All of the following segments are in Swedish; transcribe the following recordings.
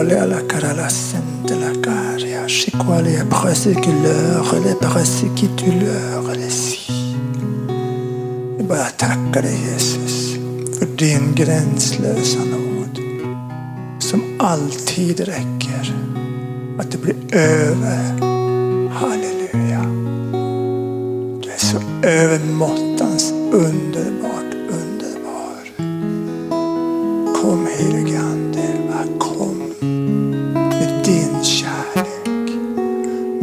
Shikolia la cara karalasen de la caria. Chez quoi les prosecutuleur, les si. Vi bara tacka dig Jesus för din gränslösa nåd som alltid räcker. Att det blir över. Halleluja. Du är så övermåttans underbart underbar. Kom helige Ande,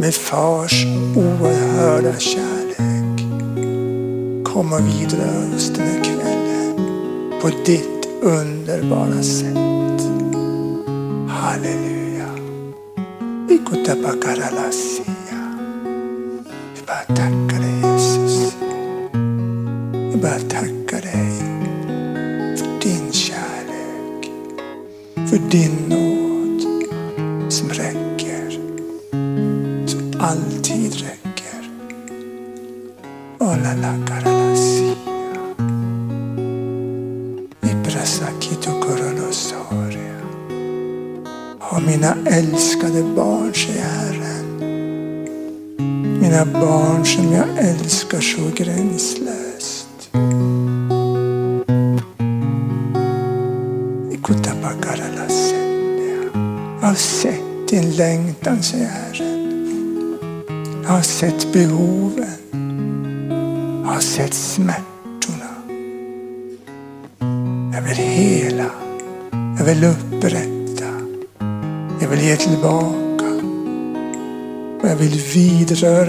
Med fars oerhörda kärlek. Kom och vidrör oss den här kvällen på ditt underbara sätt. Halleluja. Ikutapakaralassia. Vi bara tackar dig Jesus. Vi bara tackar dig för din kärlek. För din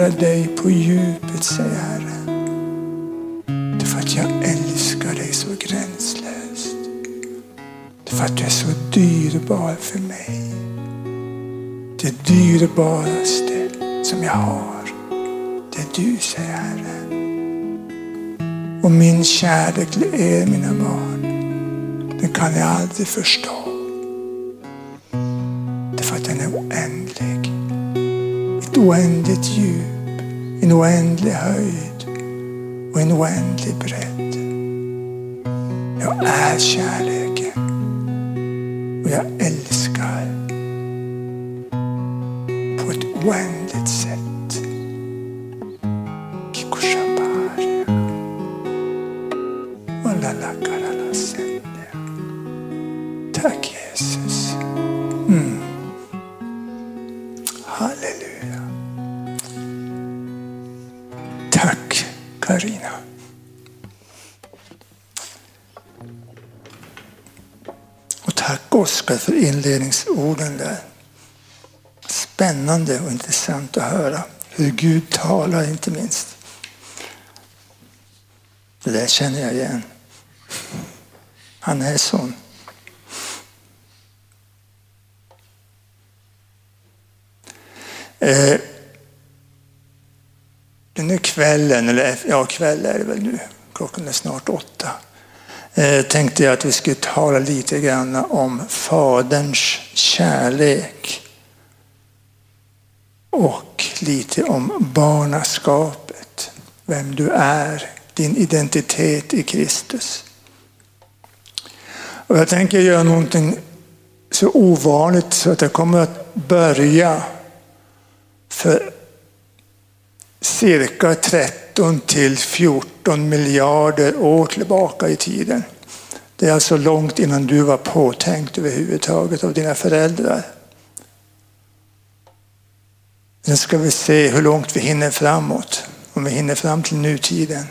älskar dig på djupet, säger Herren. Därför att jag älskar dig så gränslöst. Därför att du är så dyrbar för mig. Det dyrbaraste som jag har, det är du, säger Herren. Och min kärlek till er, mina barn, den kan jag aldrig förstå. Därför att den är oändlig. Ett oändligt djup, en oändlig höjd och en oändlig bredd. Jag är kärleken och jag älskar på ett oändligt inte minst. Det där känner jag igen. Han är sån. Eh, den här kvällen, eller ja kväll är det väl nu, klockan är snart åtta, eh, tänkte jag att vi skulle tala lite grann om Faderns kärlek och lite om barnaskapet, vem du är, din identitet i Kristus. Och jag tänker göra någonting så ovanligt så att jag kommer att börja för cirka 13 till 14 miljarder år tillbaka i tiden. Det är alltså långt innan du var påtänkt överhuvudtaget av dina föräldrar. Sen ska vi se hur långt vi hinner framåt, om vi hinner fram till nutiden.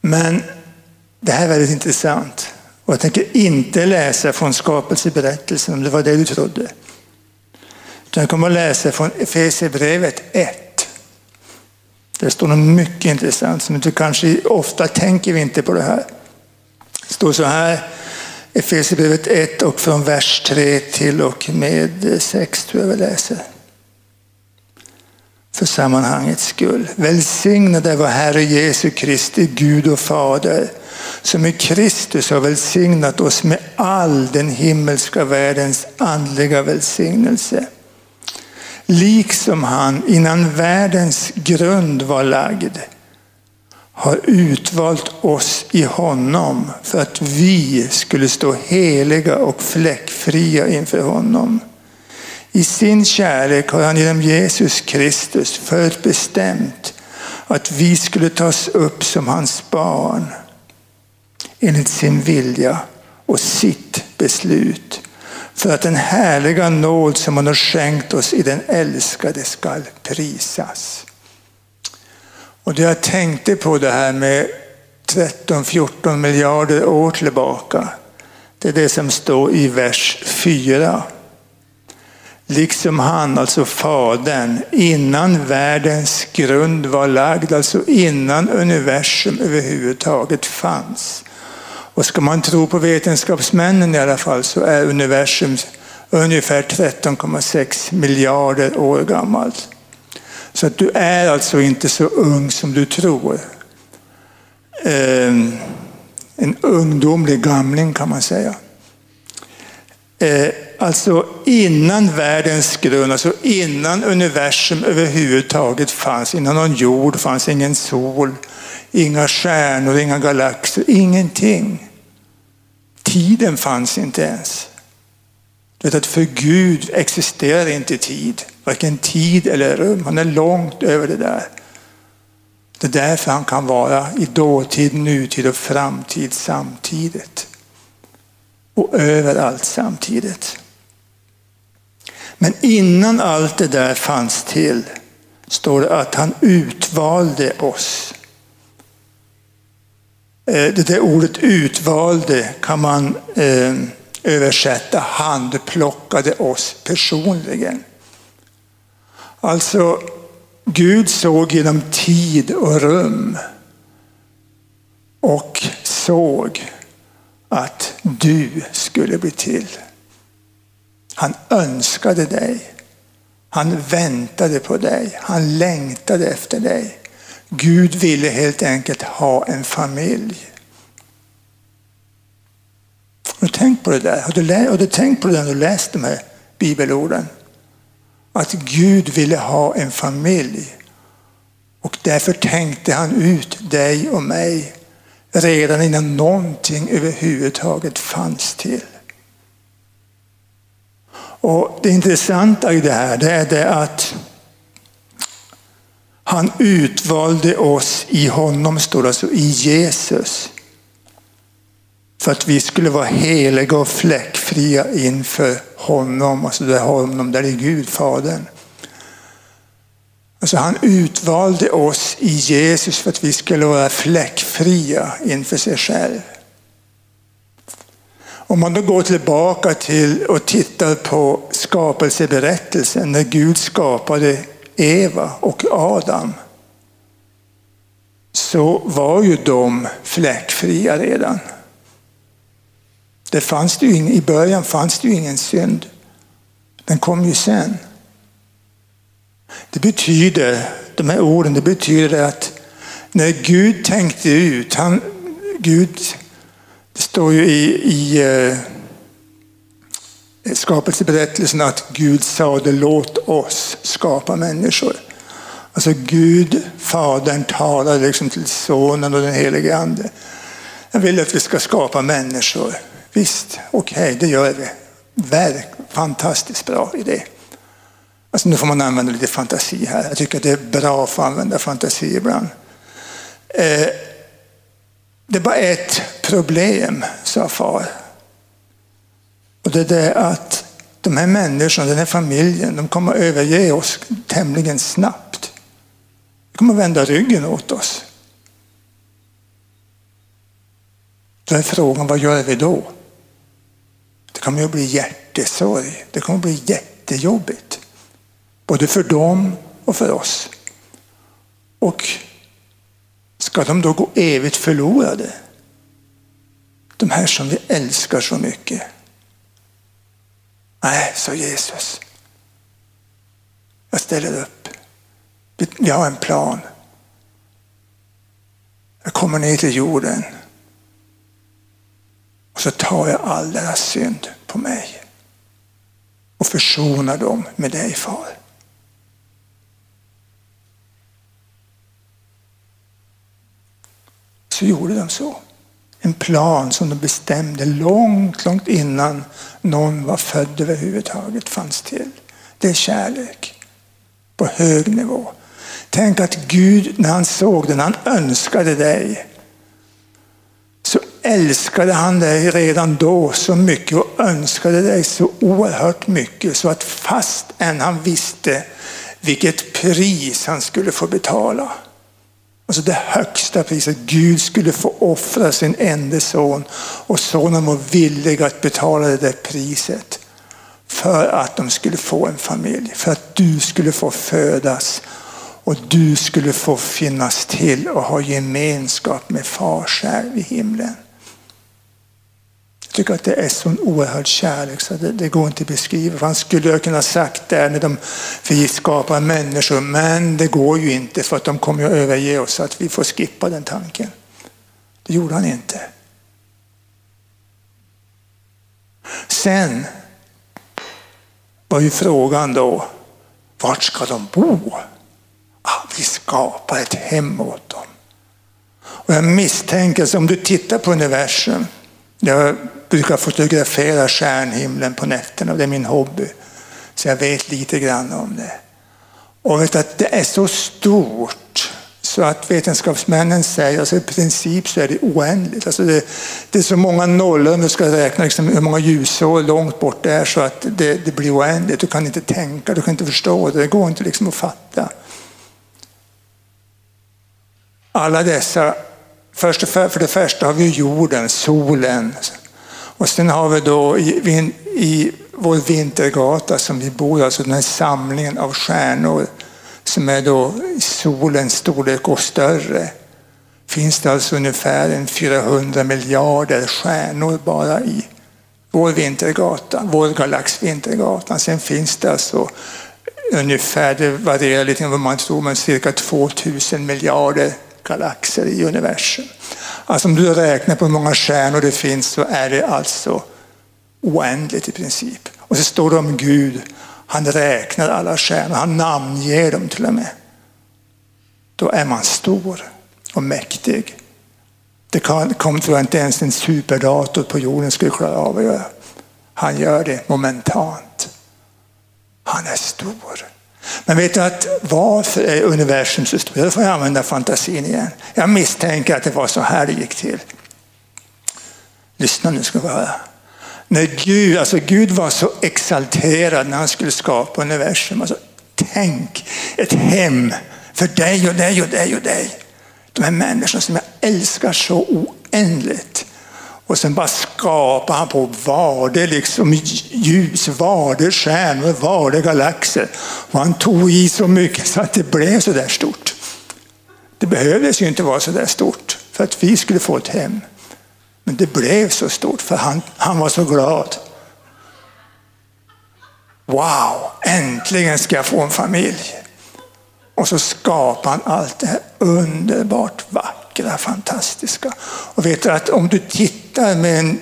Men det här är väldigt intressant. Och jag tänker inte läsa från skapelseberättelsen om det var det du trodde. Utan jag kommer att läsa från Efesierbrevet 1. Det står något mycket intressant som du kanske ofta tänker vi inte på det här. Det står så här, Efesierbrevet 1 och från vers 3 till och med 6 tror jag vi läser. För sammanhangets skull. Välsignade vår Herre Jesu Kristi Gud och Fader som i Kristus har välsignat oss med all den himmelska världens andliga välsignelse. Liksom han innan världens grund var lagd har utvalt oss i honom för att vi skulle stå heliga och fläckfria inför honom. I sin kärlek har han genom Jesus Kristus förutbestämt att vi skulle tas upp som hans barn enligt sin vilja och sitt beslut för att den härliga nåd som han har skänkt oss i den älskade skall prisas. Och det jag tänkte på det här med 13-14 miljarder år tillbaka. Det är det som står i vers 4. Liksom han, alltså Fadern, innan världens grund var lagd, alltså innan universum överhuvudtaget fanns. Och ska man tro på vetenskapsmännen i alla fall så är universum ungefär 13,6 miljarder år gammalt. Så att du är alltså inte så ung som du tror. Ehm, en ungdomlig gamling kan man säga. Eh, Alltså innan världens grund, alltså innan universum överhuvudtaget fanns, innan någon jord fanns, ingen sol, inga stjärnor, inga galaxer, ingenting. Tiden fanns inte ens. Du vet att för Gud existerar inte tid, varken tid eller rum. Han är långt över det där. Det är därför han kan vara i dåtid, nutid och framtid samtidigt. Och överallt samtidigt. Men innan allt det där fanns till står det att han utvalde oss. Eh, det där ordet utvalde kan man eh, översätta handplockade oss personligen. Alltså, Gud såg genom tid och rum och såg att du skulle bli till. Han önskade dig. Han väntade på dig. Han längtade efter dig. Gud ville helt enkelt ha en familj. Har du tänkt på det där? Har du, har du tänkt på det när du läst de här bibelorden? Att Gud ville ha en familj. Och därför tänkte han ut dig och mig redan innan någonting överhuvudtaget fanns till. Och Det intressanta i det här det är det att han utvalde oss i honom, står det alltså, i Jesus. För att vi skulle vara heliga och fläckfria inför honom. Alltså där honom, där är Gud, Fadern. Alltså han utvalde oss i Jesus för att vi skulle vara fläckfria inför sig själv. Om man då går tillbaka till och tittar på skapelseberättelsen när Gud skapade Eva och Adam så var ju de fläckfria redan. Det fanns det ingen, I början fanns det ju ingen synd. Den kom ju sen. Det betyder, de här orden, det betyder att när Gud tänkte ut, han, Gud, det står ju i, i eh, skapelseberättelsen att Gud sade låt oss skapa människor. Alltså Gud, Fadern talar liksom till Sonen och den helige Ande. Jag vill att vi ska skapa människor. Visst, okej, okay, det gör vi. Verk, fantastiskt bra idé. Alltså nu får man använda lite fantasi här. Jag tycker att det är bra att få använda fantasi ibland. Eh, det är bara ett problem, sa far. Och det är det att de här människorna, den här familjen, de kommer att överge oss tämligen snabbt. De kommer att vända ryggen åt oss. Då är frågan, vad gör vi då? Det kommer att bli hjärtesorg. Det kommer att bli jättejobbigt. Både för dem och för oss. Och ska de då gå evigt förlorade? De här som vi älskar så mycket. Nej, sa Jesus. Jag ställer upp. Vi har en plan. Jag kommer ner till jorden. Och så tar jag all deras synd på mig. Och försonar dem med dig, far. Så gjorde de så. En plan som de bestämde långt, långt innan någon var född överhuvudtaget fanns till. Det är kärlek på hög nivå. Tänk att Gud, när han såg den, han önskade dig, så älskade han dig redan då så mycket och önskade dig så oerhört mycket så att fast än han visste vilket pris han skulle få betala. Alltså det högsta priset. Gud skulle få offra sin enda son och sonen var villig att betala det där priset för att de skulle få en familj, för att du skulle få födas och du skulle få finnas till och ha gemenskap med far själv i himlen. Jag tycker att det är sån oerhörd kärlek så det, det går inte att beskriva. Han skulle ha kunnat sagt det när de vi skapar människor, men det går ju inte för att de kommer att överge oss så att vi får skippa den tanken. Det gjorde han inte. Sen var ju frågan då, vart ska de bo? Ah, vi skapar ett hem åt dem. Och jag misstänker, att om du tittar på universum, jag brukar fotografera stjärnhimlen på nätterna, det är min hobby. Så jag vet lite grann om det. Och vet att det är så stort så att vetenskapsmännen säger att alltså i princip så är det oändligt. Alltså det, det är så många nollor om du ska räkna liksom hur många ljusår långt bort det är så att det, det, blir oändligt. Du kan inte tänka, du kan inte förstå det, det går inte liksom att fatta. Alla dessa, först och för, för det första har vi jorden, solen. Och sen har vi då i, i vår vintergata som vi bor alltså den här samlingen av stjärnor som är då solens storlek och större, finns det alltså ungefär en 400 miljarder stjärnor bara i vår vintergata, vår galax vintergatan. Sen finns det alltså ungefär, det varierar lite vad man tror, men cirka 2000 miljarder galaxer i universum. Alltså om du räknar på hur många stjärnor det finns så är det alltså oändligt i princip. Och så står det om Gud han räknar alla stjärnor, han namnger dem till och med. Då är man stor och mäktig. Det kommer tror jag inte ens en superdator på jorden skulle klara av att göra. Han gör det momentant. Han är stor. Men vet du att varför är universum så stort? Då får jag använda fantasin igen. Jag misstänker att det var så här det gick till. Lyssna nu ska vi höra när Gud, alltså Gud var så exalterad när han skulle skapa universum. Alltså, tänk ett hem för dig och dig och dig och dig. De här människorna som jag älskar så oändligt. Och sen bara skapar han på varde liksom ljus, varde stjärnor, varde galaxer. Och han tog i så mycket så att det blev så där stort. Det behövdes ju inte vara så där stort för att vi skulle få ett hem. Men det blev så stort för han, han var så glad. Wow, äntligen ska jag få en familj. Och så skapar han allt det här underbart vackra, fantastiska. Och vet du att om du tittar med en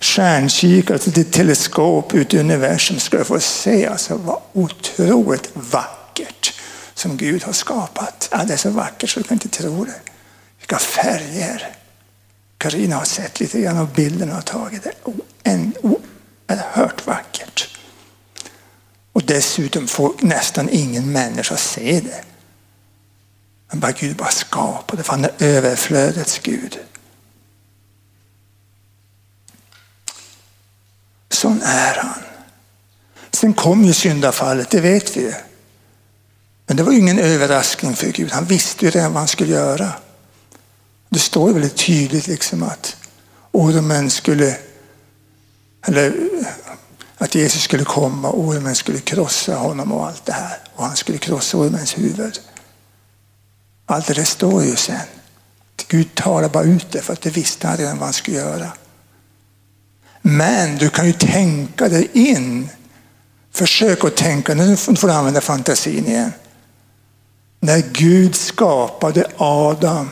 stjärnkikare, alltså ett teleskop ut i universum, ska du få se alltså vad otroligt vackert som Gud har skapat. Ja, det är så vackert så du kan inte tro det. Vilka färger. Karina har sett lite grann av bilderna och tagit. Det oerhört vackert. Och dessutom får nästan ingen människa se det. Men bara Gud bara skapade, för han är överflödets Gud. Sån är han. Sen kom ju syndafallet, det vet vi. ju. Men det var ingen överraskning för Gud. Han visste ju redan vad han skulle göra. Det står väldigt tydligt liksom att ormen skulle, eller att Jesus skulle komma och ormen skulle krossa honom och allt det här. Och han skulle krossa ormens huvud. Allt det där står ju sen. Gud talar bara ut det för att det visste han redan vad han skulle göra. Men du kan ju tänka dig in. Försök att tänka, nu får du använda fantasin igen. När Gud skapade Adam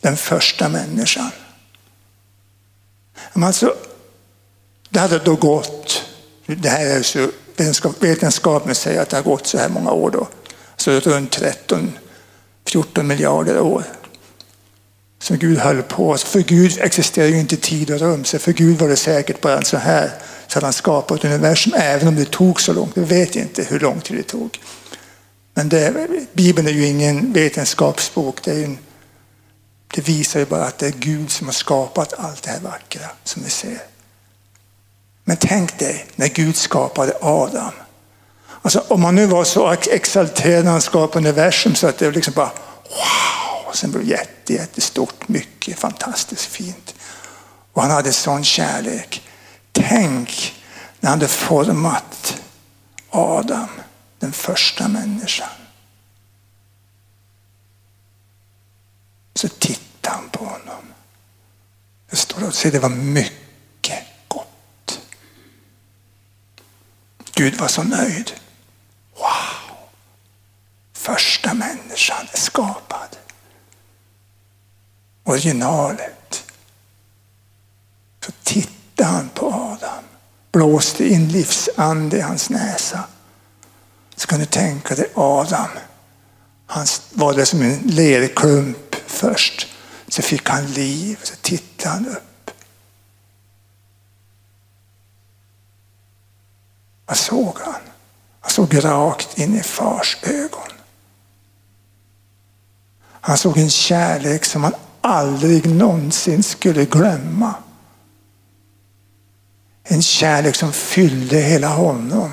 den första människan. Alltså, det hade då gått, det här är så, vetenskapen säger att det har gått så här många år då, så runt 13, 14 miljarder år. som Gud höll på. För Gud existerar ju inte tid och rum, så för Gud var det säkert bara så här så hade han skapat universum, även om det tog så långt. Vi vet inte hur lång tid det tog. Men det, Bibeln är ju ingen vetenskapsbok. Det, en, det, visar ju bara att det är Gud som har skapat allt det här vackra som vi ser. Men tänk dig när Gud skapade Adam. Alltså, om man nu var så exalterad när han skapade universum så att det liksom bara wow, sen blev det jätte, jättestort, mycket fantastiskt fint. Och han hade sån kärlek. Tänk när han hade format Adam, den första människan. Så tittade han på honom. Det står att det var mycket gott. Gud var så nöjd. Wow! Första människan är skapad. Originalet. Så tittade han på Adam, blåste in livsande i hans näsa. Så kan du tänka dig Adam. Han var det som en lerklump först. Så fick han liv, så tittade han upp. Vad såg han? Han såg rakt in i fars ögon. Han såg en kärlek som han aldrig någonsin skulle glömma. En kärlek som fyllde hela honom.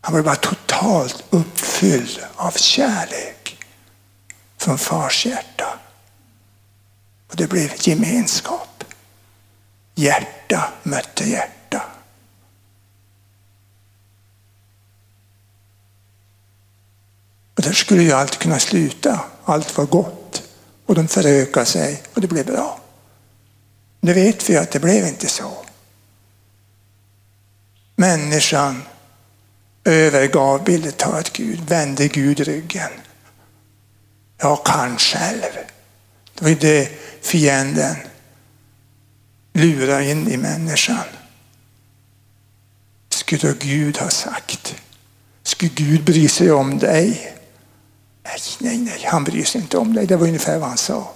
Han blev bara totalt uppfylld av kärlek från fars hjärta. Och det blev gemenskap. Hjärta mötte hjärta. Och där skulle ju allt kunna sluta. Allt var gott. Och de förökade sig och det blev bra. Nu vet vi att det blev inte så. Människan övergav bildet Gud, vände Gud ryggen. Jag kan själv. Det var ju det fienden lurade in i människan. Skulle Gud ha sagt? Skulle Gud bry sig om dig? Nej, nej, nej, han bryr sig inte om dig. Det var ungefär vad han sa.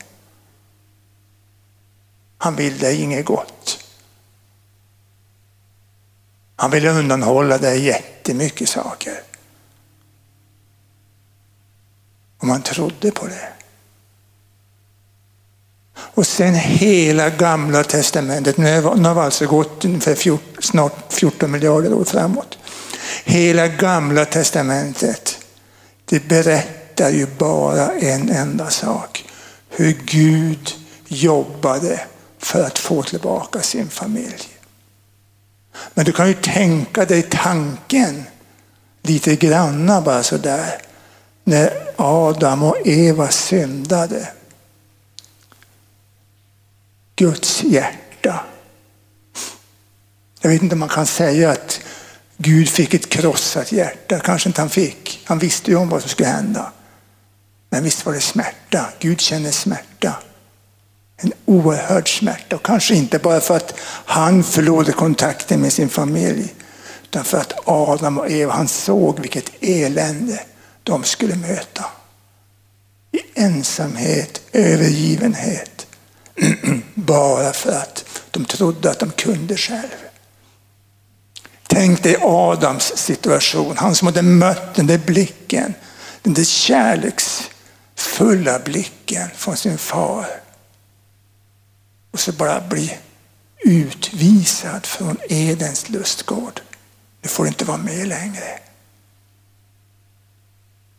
Han vill dig inget gott. Han vill undanhålla dig jättemycket saker. Om man trodde på det. Och sen hela gamla testamentet, nu har vi alltså gått ungefär 14, snart 14 miljarder år framåt. Hela gamla testamentet, det berättar ju bara en enda sak. Hur Gud jobbade för att få tillbaka sin familj. Men du kan ju tänka dig tanken lite granna bara sådär. När Adam och Eva syndade. Guds hjärta. Jag vet inte om man kan säga att Gud fick ett krossat hjärta. Kanske inte han fick. Han visste ju om vad som skulle hända. Men visst var det smärta. Gud känner smärta en oerhörd smärta. Och kanske inte bara för att han förlorade kontakten med sin familj. Utan för att Adam och Eva, han såg vilket elände de skulle möta. I ensamhet, övergivenhet. bara för att de trodde att de kunde själv. Tänk dig Adams situation, han som hade mött den där blicken, den där kärleksfulla blicken från sin far och så bara bli utvisad från Edens lustgård. Nu får du inte vara med längre.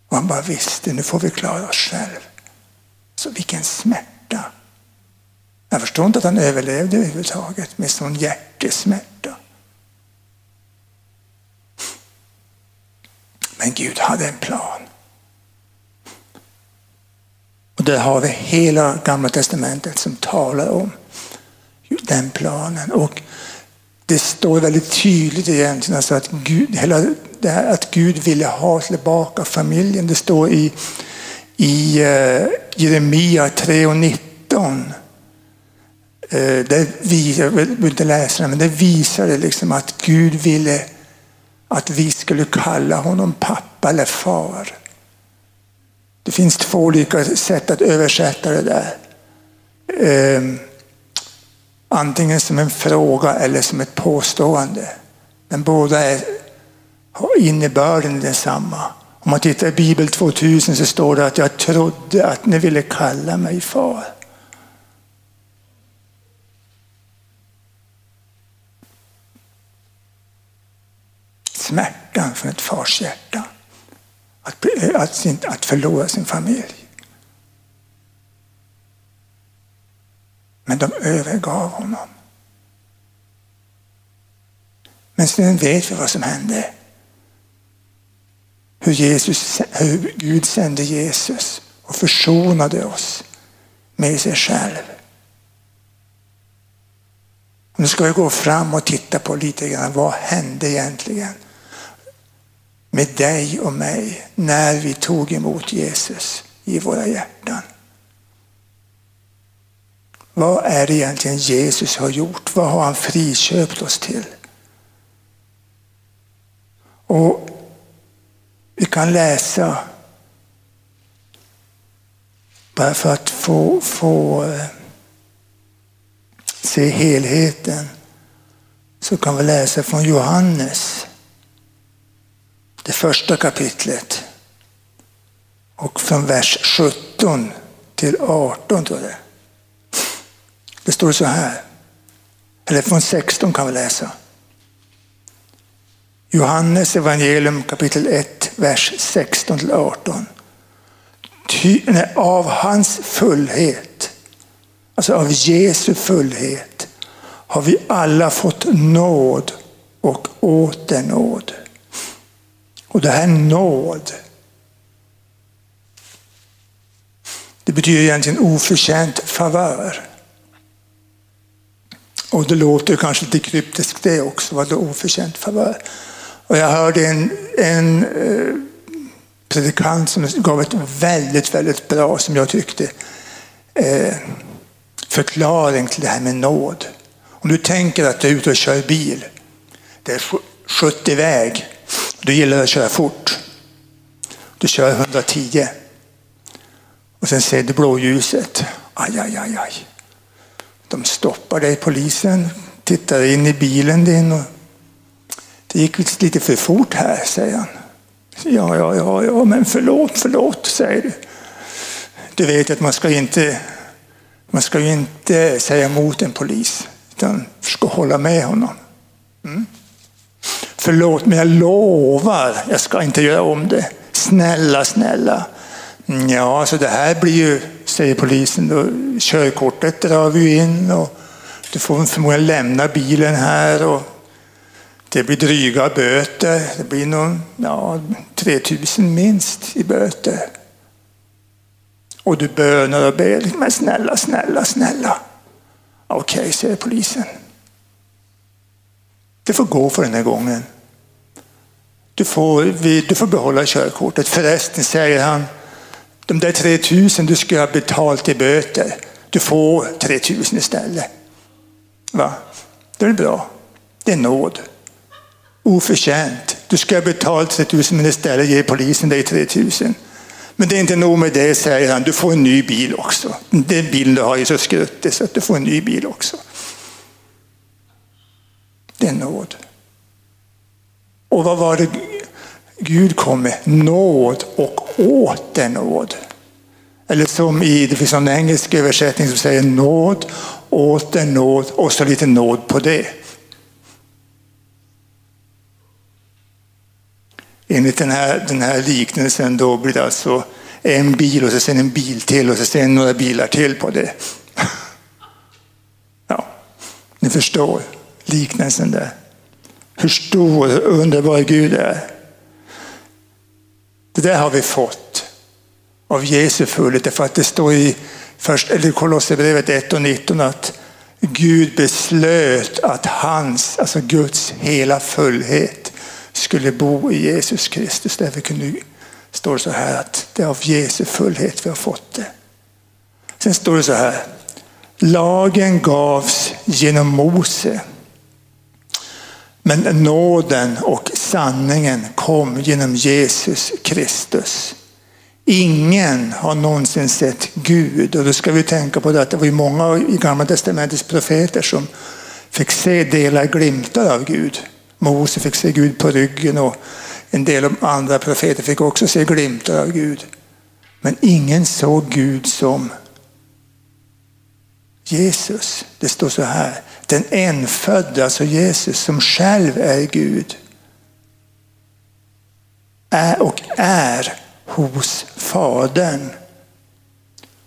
Och han bara visste, nu får vi klara oss själv. Så vilken smärta. Jag förstår inte att han överlevde överhuvudtaget med sån hjärtesmärta. Men Gud hade en plan. Och där har vi hela gamla testamentet som talar om den planen. Och det står väldigt tydligt egentligen alltså att, Gud, hela det här, att Gud ville ha tillbaka familjen. Det står i, i uh, Jeremia 3 och 19. Uh, det visar, jag vill inte läsa det, men det visar liksom att Gud ville att vi skulle kalla honom pappa eller far. Det finns två olika sätt att översätta det där. Ehm, antingen som en fråga eller som ett påstående. Men båda är, har innebörden densamma. Om man tittar i Bibel 2000 så står det att jag trodde att ni ville kalla mig far. Smärtan från ett fars hjärta. Att, att, att förlora sin familj. Men de övergav honom. Men sen vet vi vad som hände. Hur, Jesus, hur Gud sände Jesus och försonade oss med sig själv. Nu ska vi gå fram och titta på lite grann vad hände egentligen med dig och mig när vi tog emot Jesus i våra hjärtan. Vad är det egentligen Jesus har gjort? Vad har han friköpt oss till? Och vi kan läsa bara för att få, få eh, se helheten så kan vi läsa från Johannes, det första kapitlet och från vers 17 till 18 tror jag det Det står så här, eller från 16 kan vi läsa. Johannes evangelium kapitel 1, vers 16 till 18. Ty, nej, av hans fullhet, alltså av Jesu fullhet, har vi alla fått nåd och åter nåd. Och det här är nåd, det betyder egentligen oförtjänt favör. Och det låter kanske lite kryptiskt det också, vad det oförtjänt favör. Och jag hörde en, en eh, predikant som gav ett väldigt, väldigt bra, som jag tyckte, eh, förklaring till det här med nåd. Om du tänker att du är ute och kör bil, det är 70 väg, du gillar att köra fort. Du kör 110 och sen ser du blåljuset. Aj, aj, aj, aj. De stoppar dig, polisen, tittar in i bilen din och det gick lite för fort här, säger han. Ja, ja, ja, ja, men förlåt, förlåt, säger du. Du vet att man ska inte, man ska ju inte säga emot en polis, utan ska hålla med honom. Mm. Förlåt, men jag lovar, jag ska inte göra om det. Snälla, snälla. Mm, ja, så det här blir ju, säger polisen, då, körkortet drar vi in och du får förmodligen lämna bilen här. Och det blir dryga böter. Det blir nog ja, 3000 minst i böter. Och du bönar och ber. Men snälla, snälla, snälla. Okej, okay, säger polisen. Det får gå för den här gången. Du får, du får behålla körkortet. Förresten, säger han, de där 3000 du skulle ha betalt i böter, du får 3000 istället. Va? Det är bra. Det är nåd oförtjänt. Du ska ha betalt 3000, men istället ger polisen dig 3000. Men det är inte nog med det, säger han. Du får en ny bil också. Den bilen du har är så skruttig så att du får en ny bil också. Det är nåd. Och vad var det Gud kom med? Nåd och åter nåd. Eller som i, det finns en engelsk översättning som säger nåd, åter nåd och så lite nåd på det. Enligt den här, den här liknelsen då blir det alltså en bil och så sen en bil till och så sen några bilar till på det. Ja, ni förstår liknelsen där. Hur stor och underbar Gud är. Det där har vi fått av Jesu fullhet för att det står i först, eller Kolosserbrevet 1 och 19 att Gud beslöt att hans, alltså Guds hela fullhet skulle bo i Jesus Kristus. Därför kunde, står det så här att det är av Jesu fullhet vi har fått det. Sen står det så här. Lagen gavs genom Mose. Men nåden och sanningen kom genom Jesus Kristus. Ingen har någonsin sett Gud. Och då ska vi tänka på det att det var många i Gamla Testamentets profeter som fick se delar, glimtar av Gud. Mose fick se Gud på ryggen och en del andra profeter fick också se glimtar av Gud. Men ingen såg Gud som Jesus. Det står så här, den enfödde, alltså Jesus som själv är Gud, är och är hos Fadern,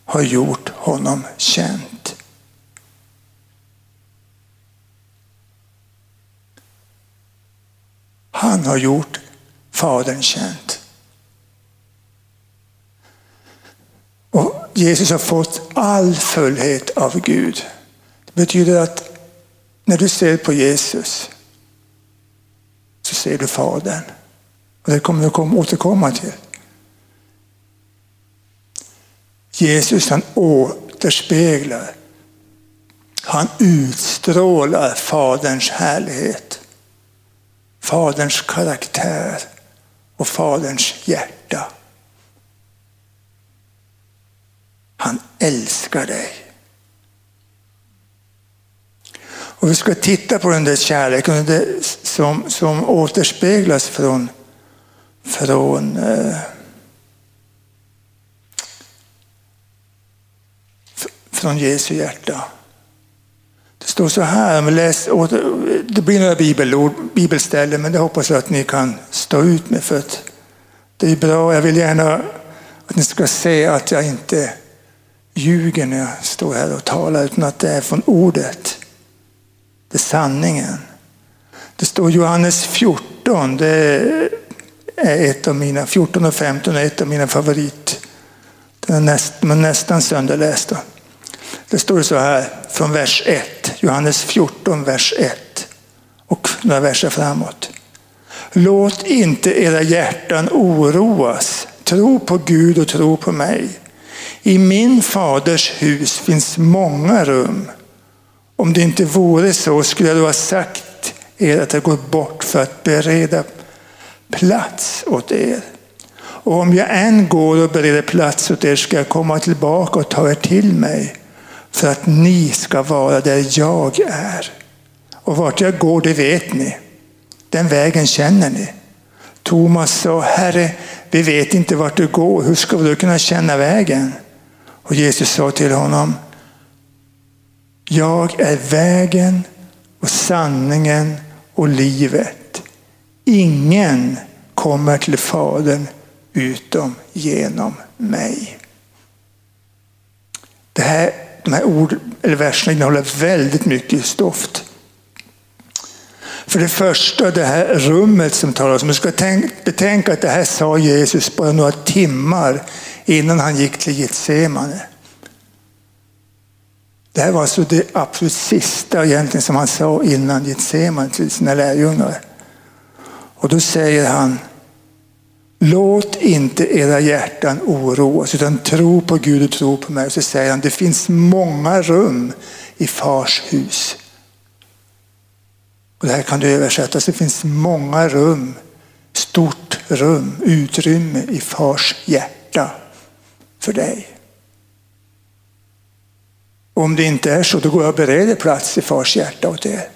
har gjort honom känt. Han har gjort Fadern känt. Och Jesus har fått all fullhet av Gud. Det betyder att när du ser på Jesus så ser du Fadern. Och det kommer vi återkomma till. Jesus han återspeglar, han utstrålar Faderns härlighet, Faderns karaktär och Faderns hjärta. Han älskar dig. Och vi ska titta på den där kärleken som, som återspeglas från, från eh, från Jesu hjärta. Det står så här, om läs, det blir några bibelord, bibelställen, men det hoppas jag att ni kan stå ut med. för att Det är bra, jag vill gärna att ni ska se att jag inte ljuger när jag står här och talar, utan att det är från ordet. Det är sanningen. Det står Johannes 14, det är ett av mina, 14 och 15 är ett av mina favorit. Den är näst, men nästan sönderlästa. Det står så här från vers 1, Johannes 14, vers 1 och några verser framåt. Låt inte era hjärtan oroas. Tro på Gud och tro på mig. I min faders hus finns många rum. Om det inte vore så skulle jag då ha sagt er att jag går bort för att bereda plats åt er. Och om jag än går och bereder plats åt er ska jag komma tillbaka och ta er till mig för att ni ska vara där jag är. Och vart jag går, det vet ni. Den vägen känner ni. Thomas sa, Herre, vi vet inte vart du går. Hur ska vi då kunna känna vägen? Och Jesus sa till honom, jag är vägen och sanningen och livet. Ingen kommer till Fadern utom genom mig. Det här de här ord, eller verserna innehåller väldigt mycket stoft. För det första det här rummet som talas om. Du ska betänka att det här sa Jesus bara några timmar innan han gick till Getsemane. Det här var alltså det absolut sista egentligen som han sa innan Getsemane till sina lärjungar. Och då säger han Låt inte era hjärtan oroas utan tro på Gud och tro på mig. Och så säger han, det finns många rum i fars hus. Och det här kan du översätta, det finns många rum, stort rum, utrymme i fars hjärta för dig. Och om det inte är så, då går jag och bereder plats i fars hjärta åt er.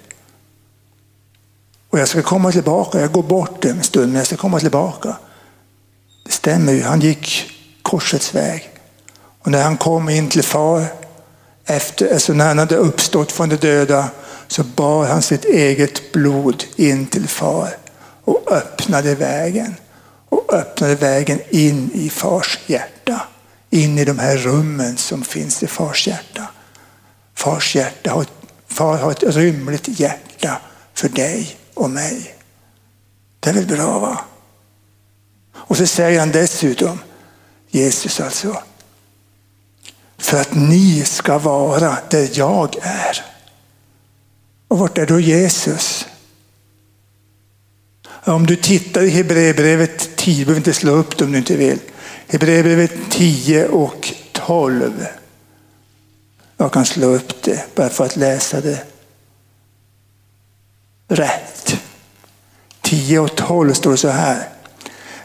Och jag ska komma tillbaka, jag går bort en stund, men jag ska komma tillbaka. Det stämmer ju, han gick korsets väg. Och när han kom in till far, efter, alltså när han hade uppstått från de döda, så bar han sitt eget blod in till far och öppnade vägen. Och öppnade vägen in i fars hjärta. In i de här rummen som finns i fars hjärta. Fars hjärta, far har ett rymligt hjärta för dig och mig. Det är väl bra va? Och så säger han dessutom, Jesus alltså, för att ni ska vara där jag är. Och vart är då Jesus? Om du tittar i Hebreerbrevet 10, behöver inte slå upp det om du inte vill. Hebreerbrevet 10 och 12. Jag kan slå upp det bara för att läsa det rätt. 10 och 12 står det så här.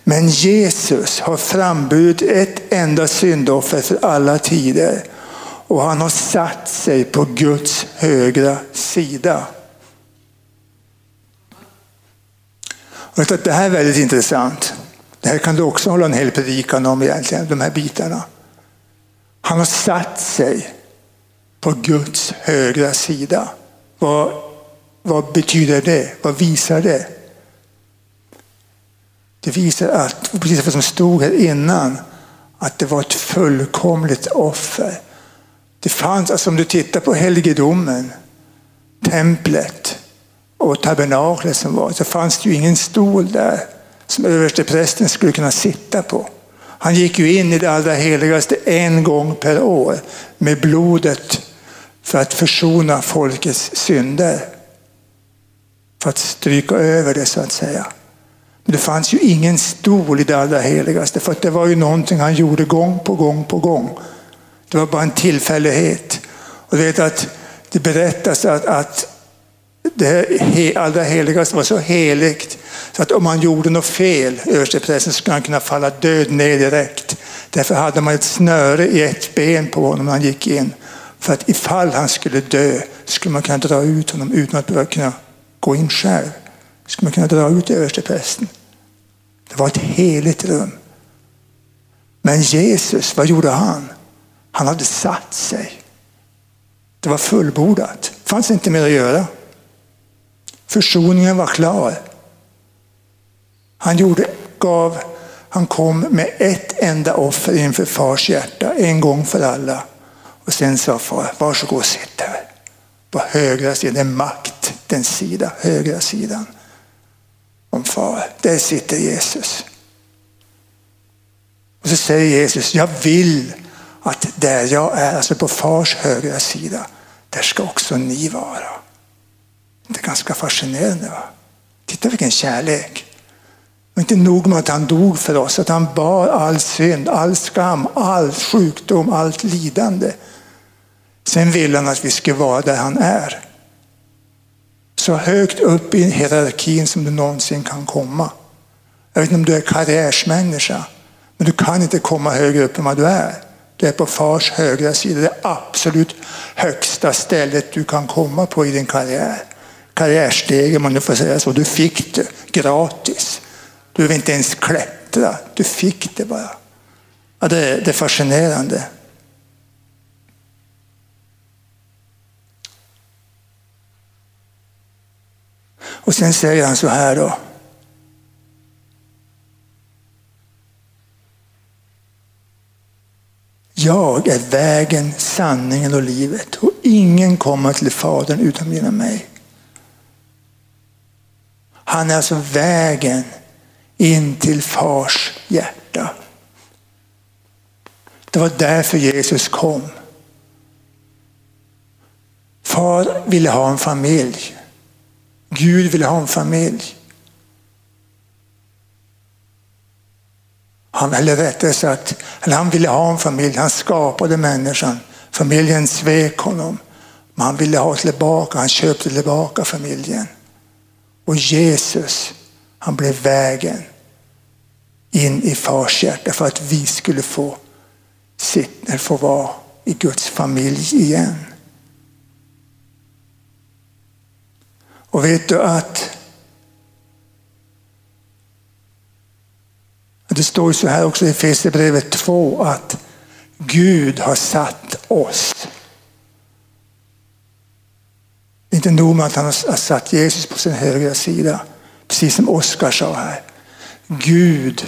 Men Jesus har framburit ett enda syndoffer för alla tider och han har satt sig på Guds högra sida. Och det här är väldigt intressant. Det här kan du också hålla en hel predikan om egentligen, de här bitarna. Han har satt sig på Guds högra sida. Vad, vad betyder det? Vad visar det? Det visar att, precis vad som stod här innan, att det var ett fullkomligt offer. Det fanns, alltså om du tittar på helgedomen, templet och tabernaklet som var, så fanns det ju ingen stol där som översteprästen skulle kunna sitta på. Han gick ju in i det allra heligaste en gång per år med blodet för att försona folkets synder. För att stryka över det så att säga. Men det fanns ju ingen stol i det allra heligaste för det var ju någonting han gjorde gång på gång på gång. Det var bara en tillfällighet. Och du vet att det berättas att, att det allra heligaste var så heligt så att om man gjorde något fel, översteprästen, skulle han kunna falla död ner direkt. Därför hade man ett snöre i ett ben på honom när han gick in. För att ifall han skulle dö skulle man kunna dra ut honom utan att behöva kunna gå in själv. Skulle man kunna dra ut översteprästen. Det var ett heligt rum. Men Jesus, vad gjorde han? Han hade satt sig. Det var fullbordat. Det fanns inte mer att göra. Försoningen var klar. Han gjorde, gav, han kom med ett enda offer inför fars hjärta, en gång för alla. Och sen sa far, varsågod och sitt här. På högra sidan, makt, den sida, högra sidan om far. Där sitter Jesus. Och så säger Jesus, jag vill att där jag är, alltså på fars högra sida, där ska också ni vara. Det är ganska fascinerande. Va? Titta vilken kärlek. Och inte nog med att han dog för oss, att han bar all synd, all skam, all sjukdom, allt lidande. Sen vill han att vi ska vara där han är. Så högt upp i hierarkin som du någonsin kan komma. Jag vet inte om du är karriärsmänniska, men du kan inte komma högre upp än vad du är. Du är på fars högra sida, det absolut högsta stället du kan komma på i din karriär. Karriärstegen om man nu får säga så. Du fick det gratis. Du behöver inte ens klättra, du fick det bara. Ja, det, det är fascinerande. Och sen säger han så här då. Jag är vägen, sanningen och livet och ingen kommer till Fadern utan genom mig. Han är alltså vägen in till fars hjärta. Det var därför Jesus kom. Far ville ha en familj. Gud vill ha en familj. Han, eller rättare sagt, han ville ha en familj. Han skapade människan. Familjen svek honom. Men han ville ha tillbaka, han köpte tillbaka familjen. Och Jesus, han blev vägen in i fars hjärta för att vi skulle få, sitta, få vara i Guds familj igen. Och vet du att det står så här också i Efesierbrevet 2 att Gud har satt oss. Inte nog med att han har satt Jesus på sin högra sida, precis som Oskar sa här. Gud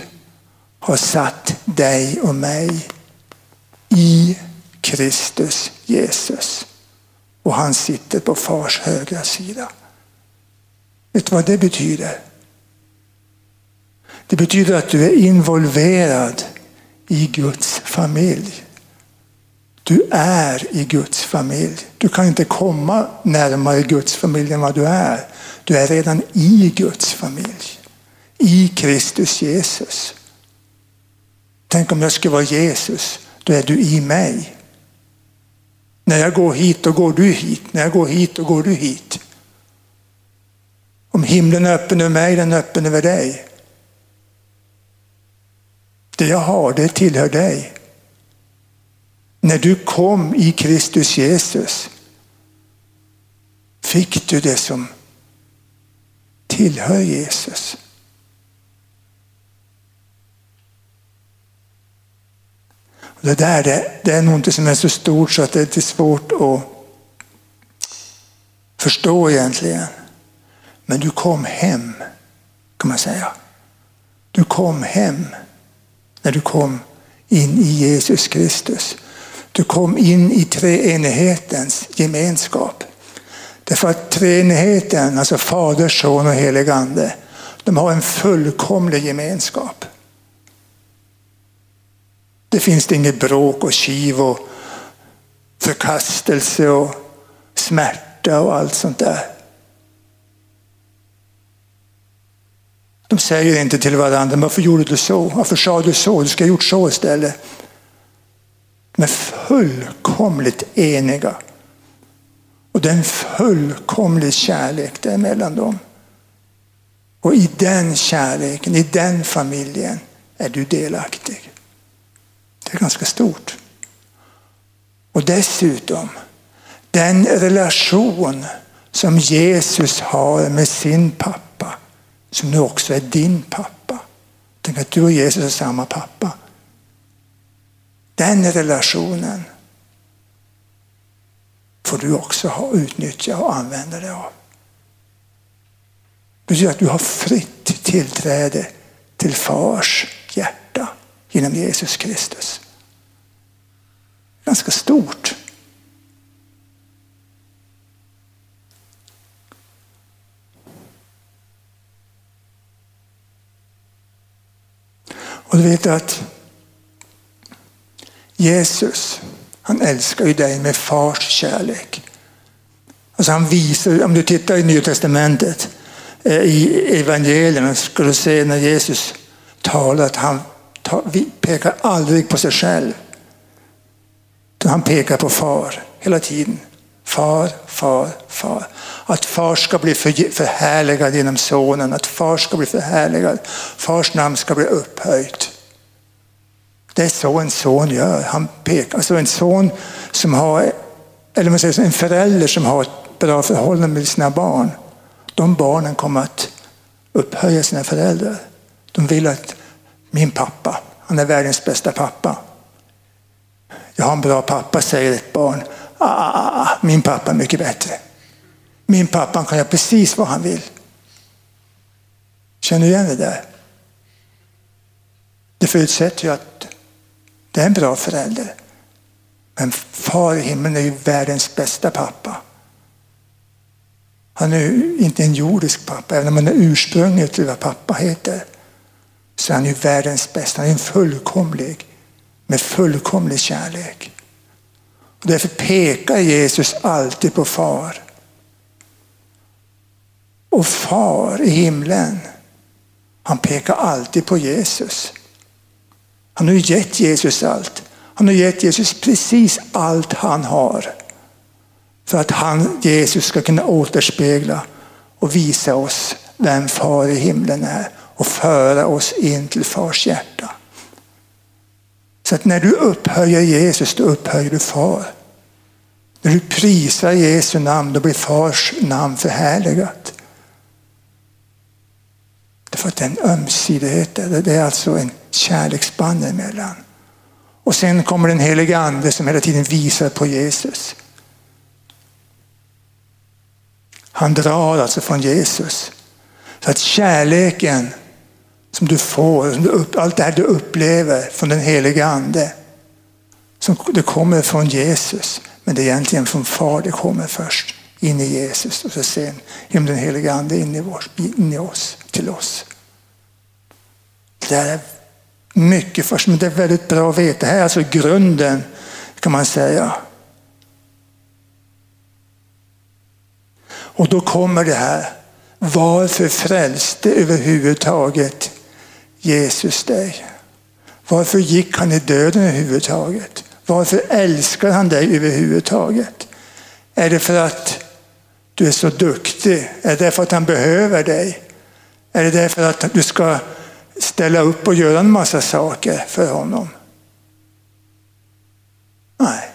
har satt dig och mig i Kristus Jesus. Och han sitter på fars högra sida. Vet du vad det betyder? Det betyder att du är involverad i Guds familj. Du är i Guds familj. Du kan inte komma närmare Guds familj än vad du är. Du är redan i Guds familj. I Kristus Jesus. Tänk om jag skulle vara Jesus. Då är du i mig. När jag går hit, då går du hit. När jag går hit, då går du hit. Om himlen är öppen över mig, den är öppen över dig. Det jag har, det tillhör dig. När du kom i Kristus Jesus fick du det som tillhör Jesus. Det där det, det är nog inte som är så stort så att det är lite svårt att förstå egentligen. Men du kom hem, kan man säga. Du kom hem när du kom in i Jesus Kristus. Du kom in i treenighetens gemenskap. Därför att treenigheten, alltså Fader, Son och helig Ande, de har en fullkomlig gemenskap. Det finns det inget bråk och kiv och förkastelse och smärta och allt sånt där. De säger inte till varandra, varför gjorde du så? Varför sa du så? Du ska ha gjort så istället. De är fullkomligt eniga. Och det är en fullkomlig kärlek där mellan dem. Och i den kärleken, i den familjen är du delaktig. Det är ganska stort. Och dessutom, den relation som Jesus har med sin pappa, som nu också är din pappa. Tänk att du och Jesus är samma pappa. Den relationen får du också ha, utnyttja och använda dig av. Det betyder att du har fritt tillträde till fars hjärta genom Jesus Kristus. Ganska stort. Och du vet att Jesus, han älskar ju dig med fars kärlek. Alltså han visar, om du tittar i Nya Testamentet, eh, i evangelierna ska du se när Jesus talar att han pekar aldrig på sig själv. Han pekar på far hela tiden. Far, far, far. Att far ska bli förhärligad genom sonen, att far ska bli förhärligad. Fars namn ska bli upphöjt. Det är så en son gör. Han pekar. Alltså en son som har, eller man säger en förälder som har ett bra förhållande med sina barn. De barnen kommer att upphöja sina föräldrar. De vill att min pappa, han är världens bästa pappa. Jag har en bra pappa, säger ett barn. Ah, min pappa är mycket bättre. Min pappa kan göra precis vad han vill. Känner du igen det där? Det förutsätter ju att det är en bra förälder. Men far i himlen är ju världens bästa pappa. Han är ju inte en jordisk pappa, även om han är ursprunget till vad pappa heter. Så han är ju världens bästa, han är en fullkomlig, med fullkomlig kärlek. Därför pekar Jesus alltid på far. Och far i himlen, han pekar alltid på Jesus. Han har gett Jesus allt. Han har gett Jesus precis allt han har. För att han, Jesus ska kunna återspegla och visa oss vem far i himlen är och föra oss in till fars hjärta. Så att när du upphöjer Jesus, då upphöjer du far. När du prisar Jesu namn, då blir fars namn förhärligat. Därför att det är en ömsidighet, det är alltså en kärleksband emellan. Och sen kommer den helige ande som hela tiden visar på Jesus. Han drar alltså från Jesus. Så att kärleken som du får, allt det här du upplever från den helige ande, som det kommer från Jesus. Men det är egentligen från far det kommer först, in i Jesus och så sen genom den helige ande in i, vår, in i oss, till oss. Det är mycket först, men det är väldigt bra att veta. Det här är alltså grunden kan man säga. Och då kommer det här. Varför frälste överhuvudtaget Jesus dig? Varför gick han i döden överhuvudtaget? Varför älskar han dig överhuvudtaget? Är det för att du är så duktig? Är det för att han behöver dig? Är det därför att du ska ställa upp och göra en massa saker för honom. Nej.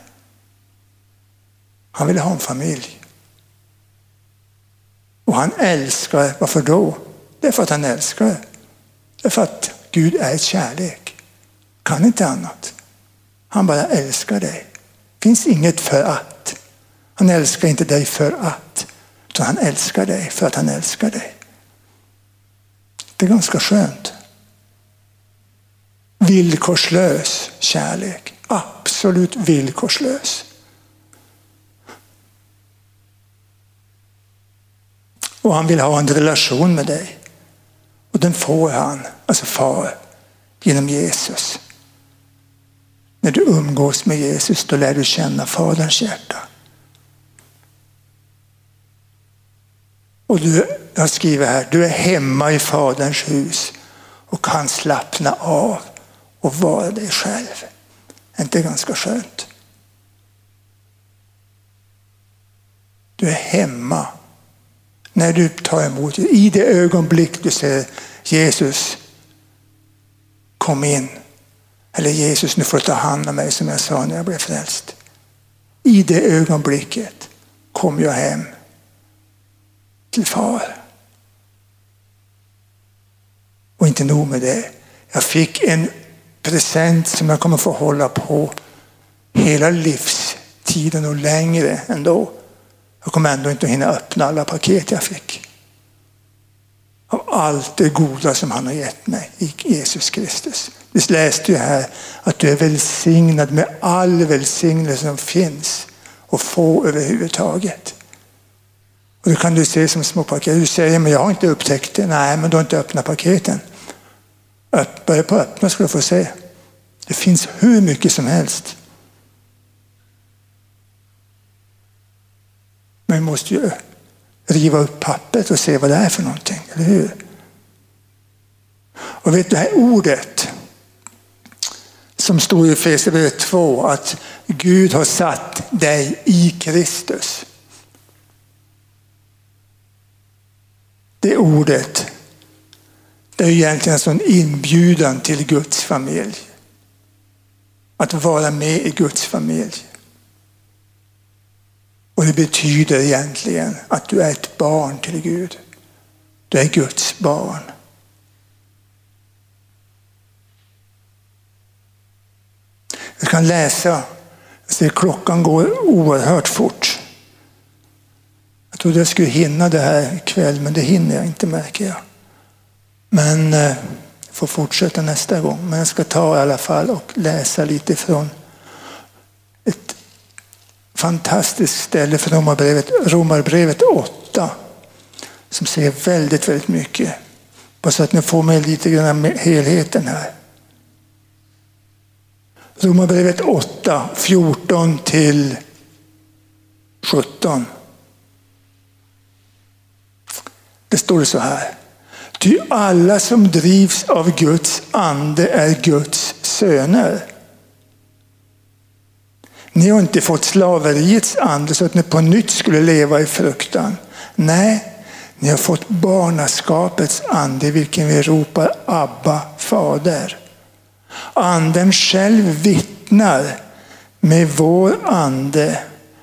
Han vill ha en familj. Och han älskar, varför då? Det är för att han älskar. Därför för att Gud är kärlek. Kan inte annat. Han bara älskar dig. Det finns inget för att. Han älskar inte dig för att. Utan han älskar dig för att han älskar dig. Det är ganska skönt. Villkorslös kärlek. Absolut villkorslös. Och han vill ha en relation med dig. Och den får han, alltså far, genom Jesus. När du umgås med Jesus då lär du känna Faderns hjärta. Och du, jag skriver här, du är hemma i Faderns hus och kan slappna av och vara dig själv. Är inte ganska skönt? Du är hemma när du tar emot, i det ögonblick du säger Jesus, kom in. Eller Jesus, nu får du ta hand om mig som jag sa när jag blev frälst. I det ögonblicket kom jag hem till far. Och inte nog med det. Jag fick en present som jag kommer få hålla på hela livstiden och längre ändå. Jag kommer ändå inte hinna öppna alla paket jag fick. Av allt det goda som han har gett mig i Jesus Kristus. Vi läste ju här att du är välsignad med all välsignelse som finns och få överhuvudtaget. Och det kan du se som små paket. Du säger, men jag har inte upptäckt det. Nej, men du har inte öppnat paketen. Börja på öppna ska du få se. Det finns hur mycket som helst. Men vi måste ju riva upp pappret och se vad det är för någonting, eller hur? Och vet du, det här ordet som står i Efesierbrevet 2, att Gud har satt dig i Kristus. Det ordet, det är egentligen en sån inbjudan till Guds familj. Att vara med i Guds familj. Och det betyder egentligen att du är ett barn till Gud. Du är Guds barn. Jag kan läsa, ser klockan går oerhört fort. Jag trodde jag skulle hinna det här ikväll, men det hinner jag inte märker jag. Men eh, jag eh, får fortsätta nästa gång. Men jag ska ta i alla fall och läsa lite från ett fantastiskt ställe för Romarbrevet, Romarbrevet 8 som säger väldigt, väldigt mycket. Bara så att ni får med lite grann med helheten här. Romarbrevet 8, 14 till 17. Det står så här. Ty alla som drivs av Guds ande är Guds söner. Ni har inte fått slaveriets ande så att ni på nytt skulle leva i fruktan. Nej, ni har fått barnaskapets ande vilken vi ropar Abba, Fader. Anden själv vittnar med vår ande.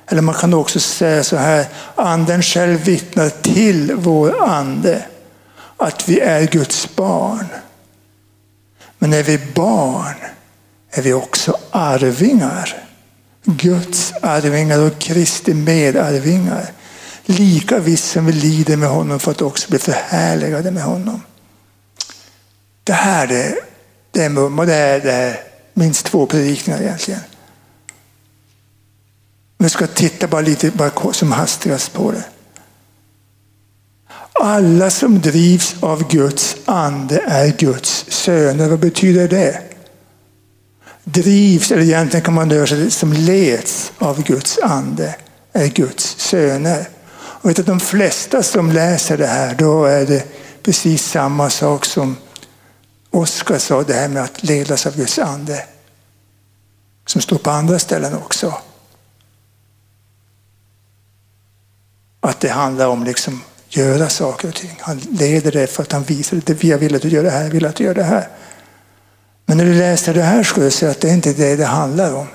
Eller man kan också säga så här, anden själv vittnar till vår ande att vi är Guds barn. Men är vi barn är vi också arvingar. Guds arvingar och Kristi medarvingar. Lika visst som vi lider med honom för att också bli förhärligade med honom. Det här är, det är mum och det är, det är minst två predikningar egentligen. Vi ska titta bara lite bara som hastigast på det. Alla som drivs av Guds ande är Guds söner. Vad betyder det? Drivs, eller egentligen kan man översätta det som leds av Guds ande, är Guds söner. Och vet att de flesta som läser det här, då är det precis samma sak som Oskar sa, det här med att ledas av Guds ande. Som står på andra ställen också. Att det handlar om liksom göra saker och ting. Han leder dig för att han visar det. jag vill att du gör det här, jag vill att du gör det här. Men när du läser det här skulle du se att det är inte det det handlar om.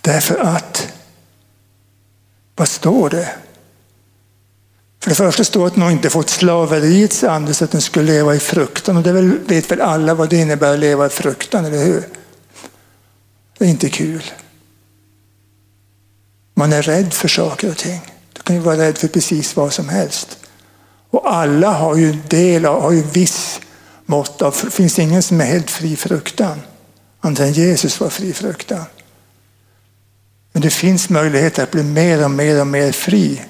Därför att, vad står det? För det första står att någon inte fått slaveriets ande så att den skulle leva i fruktan. Och det vet väl alla vad det innebär att leva i fruktan, eller hur? Det är inte kul. Man är rädd för saker och ting. Du kan ju vara rädd för precis vad som helst. Och alla har ju del av, har ju viss mått av, det finns ingen som är helt fri fruktan. Andra än Jesus var fri fruktan. Men det finns möjligheter att bli mer och mer och mer fri.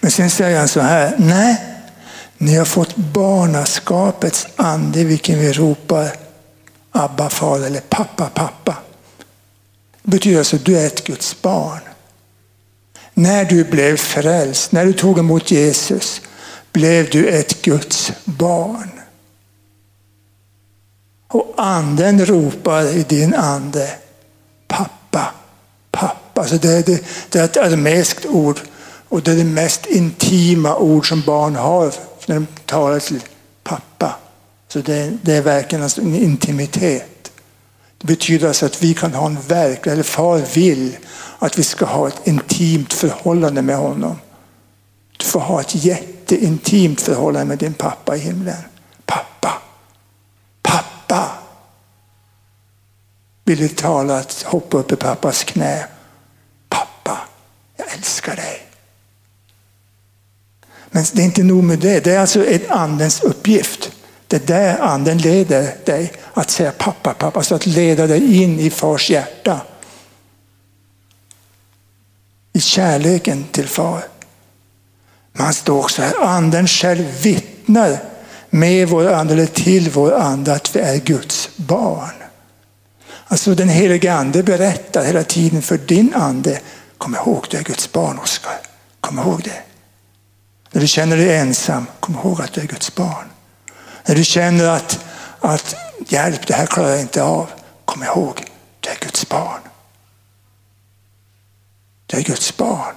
Men sen säger han så här, nej, ni har fått barnaskapets ande vilken vi ropar Abba far eller pappa pappa. Det betyder alltså att du är ett Guds barn. När du blev frälst, när du tog emot Jesus, blev du ett Guds barn. Och anden ropar i din ande, pappa, pappa. Alltså det, är, det, det är ett arameskt ord och det är det mest intima ord som barn har när de talar till pappa. Så det, det är verkligen alltså en intimitet. Det betyder alltså att vi kan ha en verklig, eller far vill att vi ska ha ett intimt förhållande med honom. Du får ha ett jätteintimt förhållande med din pappa i himlen. Pappa, pappa. Ville tala att hoppa upp i pappas knä. Pappa, jag älskar dig. Men det är inte nog med det. Det är alltså en andens uppgift. Det är där anden leder dig att säga pappa, pappa. så att leda dig in i fars hjärta. I kärleken till far. Man står också här, anden själv vittnar med vår ande eller till vår ande att vi är Guds barn. Alltså den helige ande berättar hela tiden för din ande, kom ihåg du är Guds barn Oskar. Kom ihåg det. När du känner dig ensam, kom ihåg att du är Guds barn. När du känner att, att hjälp, det här klarar jag inte av. Kom ihåg, du är Guds barn. Du är Guds barn.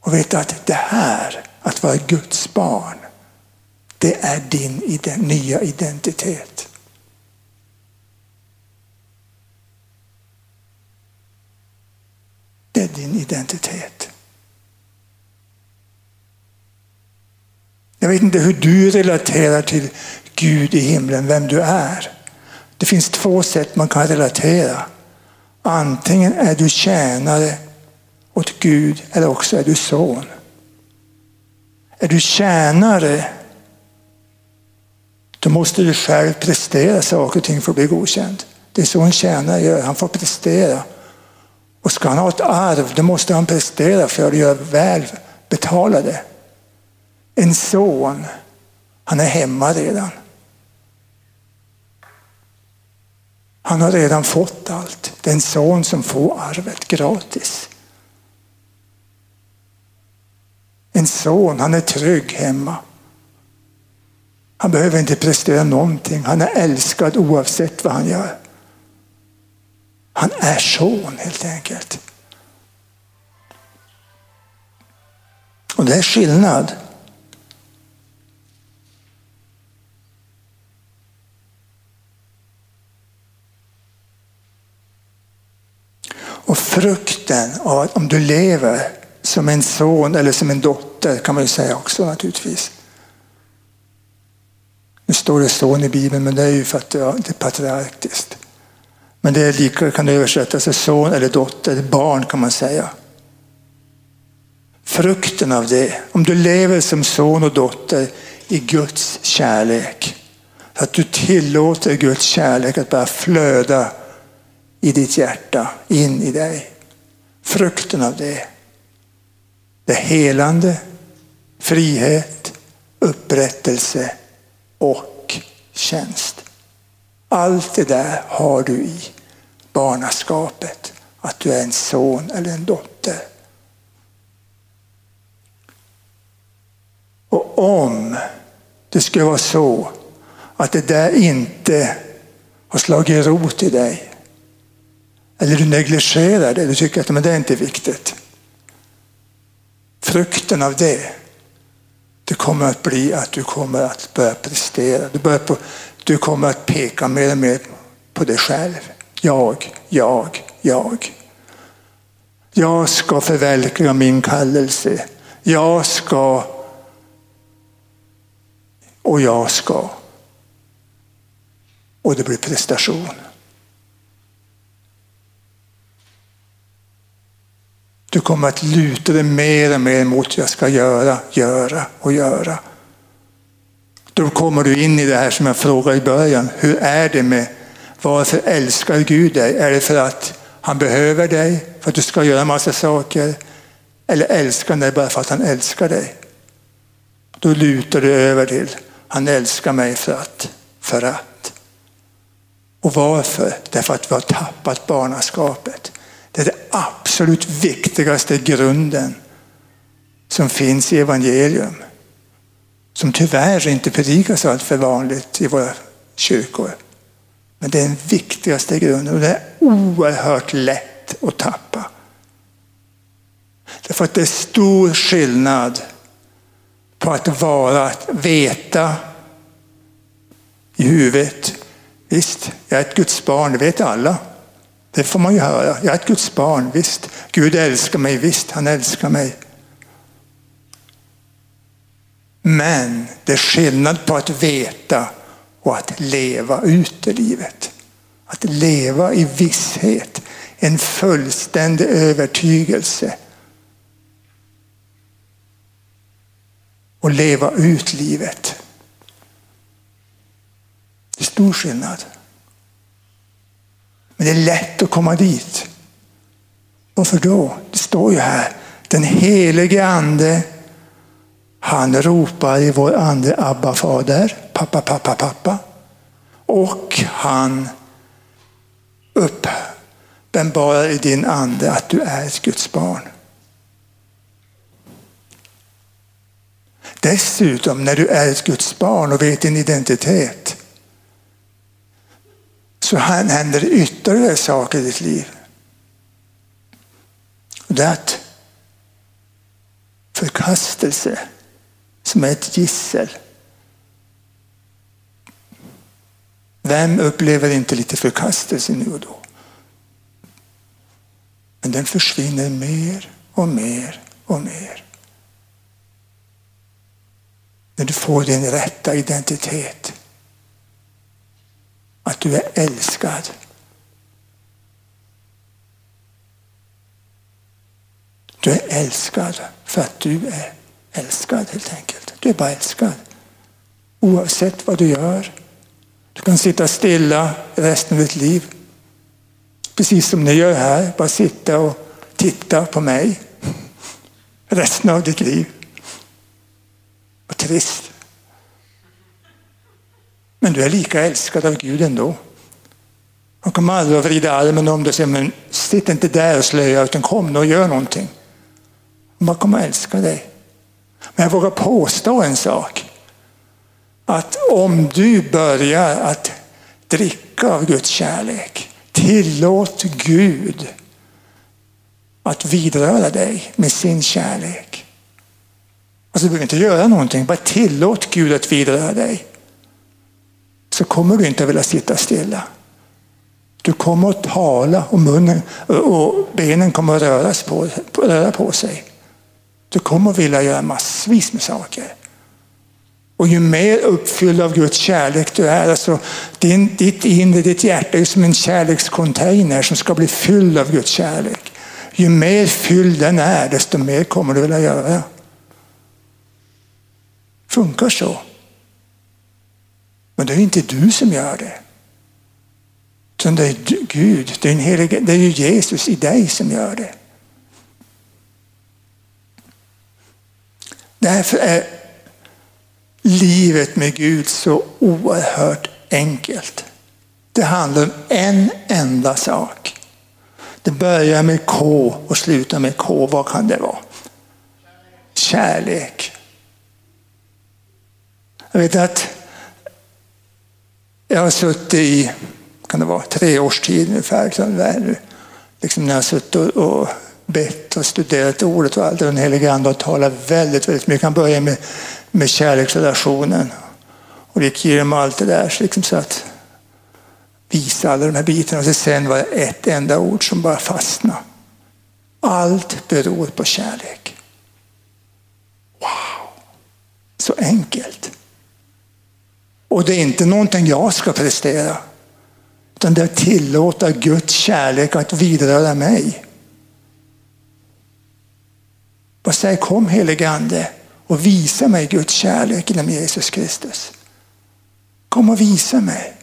Och vet att det här, att vara Guds barn, det är din nya identitet. Det är din identitet. Jag vet inte hur du relaterar till Gud i himlen, vem du är. Det finns två sätt man kan relatera. Antingen är du tjänare åt Gud eller också är du son. Är du tjänare då måste du själv prestera saker och ting för att bli godkänd. Det är så en tjänare gör, han får prestera. Och ska han ha ett arv, då måste han prestera för att göra väl betalade. En son, han är hemma redan. Han har redan fått allt. Det är en son som får arvet gratis. En son, han är trygg hemma. Han behöver inte prestera någonting. Han är älskad oavsett vad han gör. Han är son helt enkelt. Och det är skillnad. Och frukten av att om du lever som en son eller som en dotter kan man ju säga också naturligtvis. Nu står det son i Bibeln men det är ju för att det är patriarkiskt. Men det är lika, kan översättas till son eller dotter, barn kan man säga. Frukten av det, om du lever som son och dotter i Guds kärlek. Att du tillåter Guds kärlek att bara flöda i ditt hjärta, in i dig. Frukten av det. Det helande, frihet, upprättelse och tjänst. Allt det där har du i barnaskapet, att du är en son eller en dotter. Och om det skulle vara så att det där inte har slagit rot i dig. Eller du negligerar det, du tycker att men det är inte viktigt. Frukten av det, det kommer att bli att du kommer att börja prestera. Du, börjar på, du kommer att peka mer och mer på dig själv. Jag, jag, jag. Jag ska förverkliga min kallelse. Jag ska och jag ska. Och det blir prestation. Du kommer att luta dig mer och mer mot jag ska göra, göra och göra. Då kommer du in i det här som jag frågade i början. Hur är det med varför älskar Gud dig? Är det för att han behöver dig, för att du ska göra en massa saker? Eller älskar han dig bara för att han älskar dig? Då lutar du över till han älskar mig för att, för att. Och varför? Därför att vi har tappat barnaskapet. Det är den absolut viktigaste grunden som finns i evangelium. Som tyvärr inte predikas allt för vanligt i våra kyrkor. Men det är den viktigaste grunden och det är oerhört lätt att tappa. Därför att det är stor skillnad på att vara, att veta i huvudet. Visst, jag är ett Guds barn, det vet alla. Det får man ju höra. Jag är ett Guds barn, visst. Gud älskar mig, visst, han älskar mig. Men det är skillnad på att veta och att leva ut i livet. Att leva i visshet, en fullständig övertygelse. Och leva ut livet. Det är stor skillnad. Men det är lätt att komma dit. Varför då? Det står ju här, den helige ande, han ropar i vår ande Abba fader, pappa, pappa, pappa. Och han uppenbarar i din ande att du är ett Guds barn. Dessutom, när du är ett Guds barn och vet din identitet, så händer det ytterligare saker i ditt liv. Det är att förkastelse som är ett gissel. Vem upplever inte lite förkastelse nu och då? Men den försvinner mer och mer och mer. När du får din rätta identitet. Att du är älskad. Du är älskad för att du är älskad helt enkelt. Du är bara älskad. Oavsett vad du gör. Du kan sitta stilla resten av ditt liv. Precis som ni gör här. Bara sitta och titta på mig. Resten av ditt liv. Vad trist. Men du är lika älskad av Gud ändå. Han kommer aldrig att vrida armen om dig och säga, men sitt inte där och slöja utan kom nu och gör någonting. Han kommer att älska dig. Men jag vågar påstå en sak. Att om du börjar att dricka av Guds kärlek, tillåt Gud att vidröra dig med sin kärlek. Alltså du behöver inte göra någonting, bara tillåt Gud att vidröra dig. Så kommer du inte att vilja sitta stilla. Du kommer att tala och munnen och benen kommer att röras på, röra på sig. Du kommer att vilja göra massvis med saker. Och ju mer uppfylld av Guds kärlek du är, alltså din, ditt inre, ditt hjärta är som en kärlekscontainer som ska bli fylld av Guds kärlek. Ju mer fylld den är, desto mer kommer du vilja göra. Funkar så. Men det är inte du som gör det. Utan det är Gud, det är, en helig, det är Jesus i dig som gör det. Därför är livet med Gud så oerhört enkelt. Det handlar om en enda sak. Det börjar med K och slutar med K. Vad kan det vara? Kärlek. Jag vet att jag har suttit i kan det vara, tre års tid ungefär. Liksom när jag har suttit och bett och studerat ordet och allt. Den helige Ande har talat väldigt, väldigt mycket. Han börjar med, med kärleksrelationen och gick igenom allt det där. Så, liksom så att visa alla de här bitarna. Och sen var det ett enda ord som bara fastnade. Allt beror på kärlek. Wow! Så enkelt. Och det är inte någonting jag ska prestera. Utan det är att tillåta Guds kärlek att vidröra mig. Och säg kom helige Ande och visa mig Guds kärlek genom Jesus Kristus. Kom och visa mig.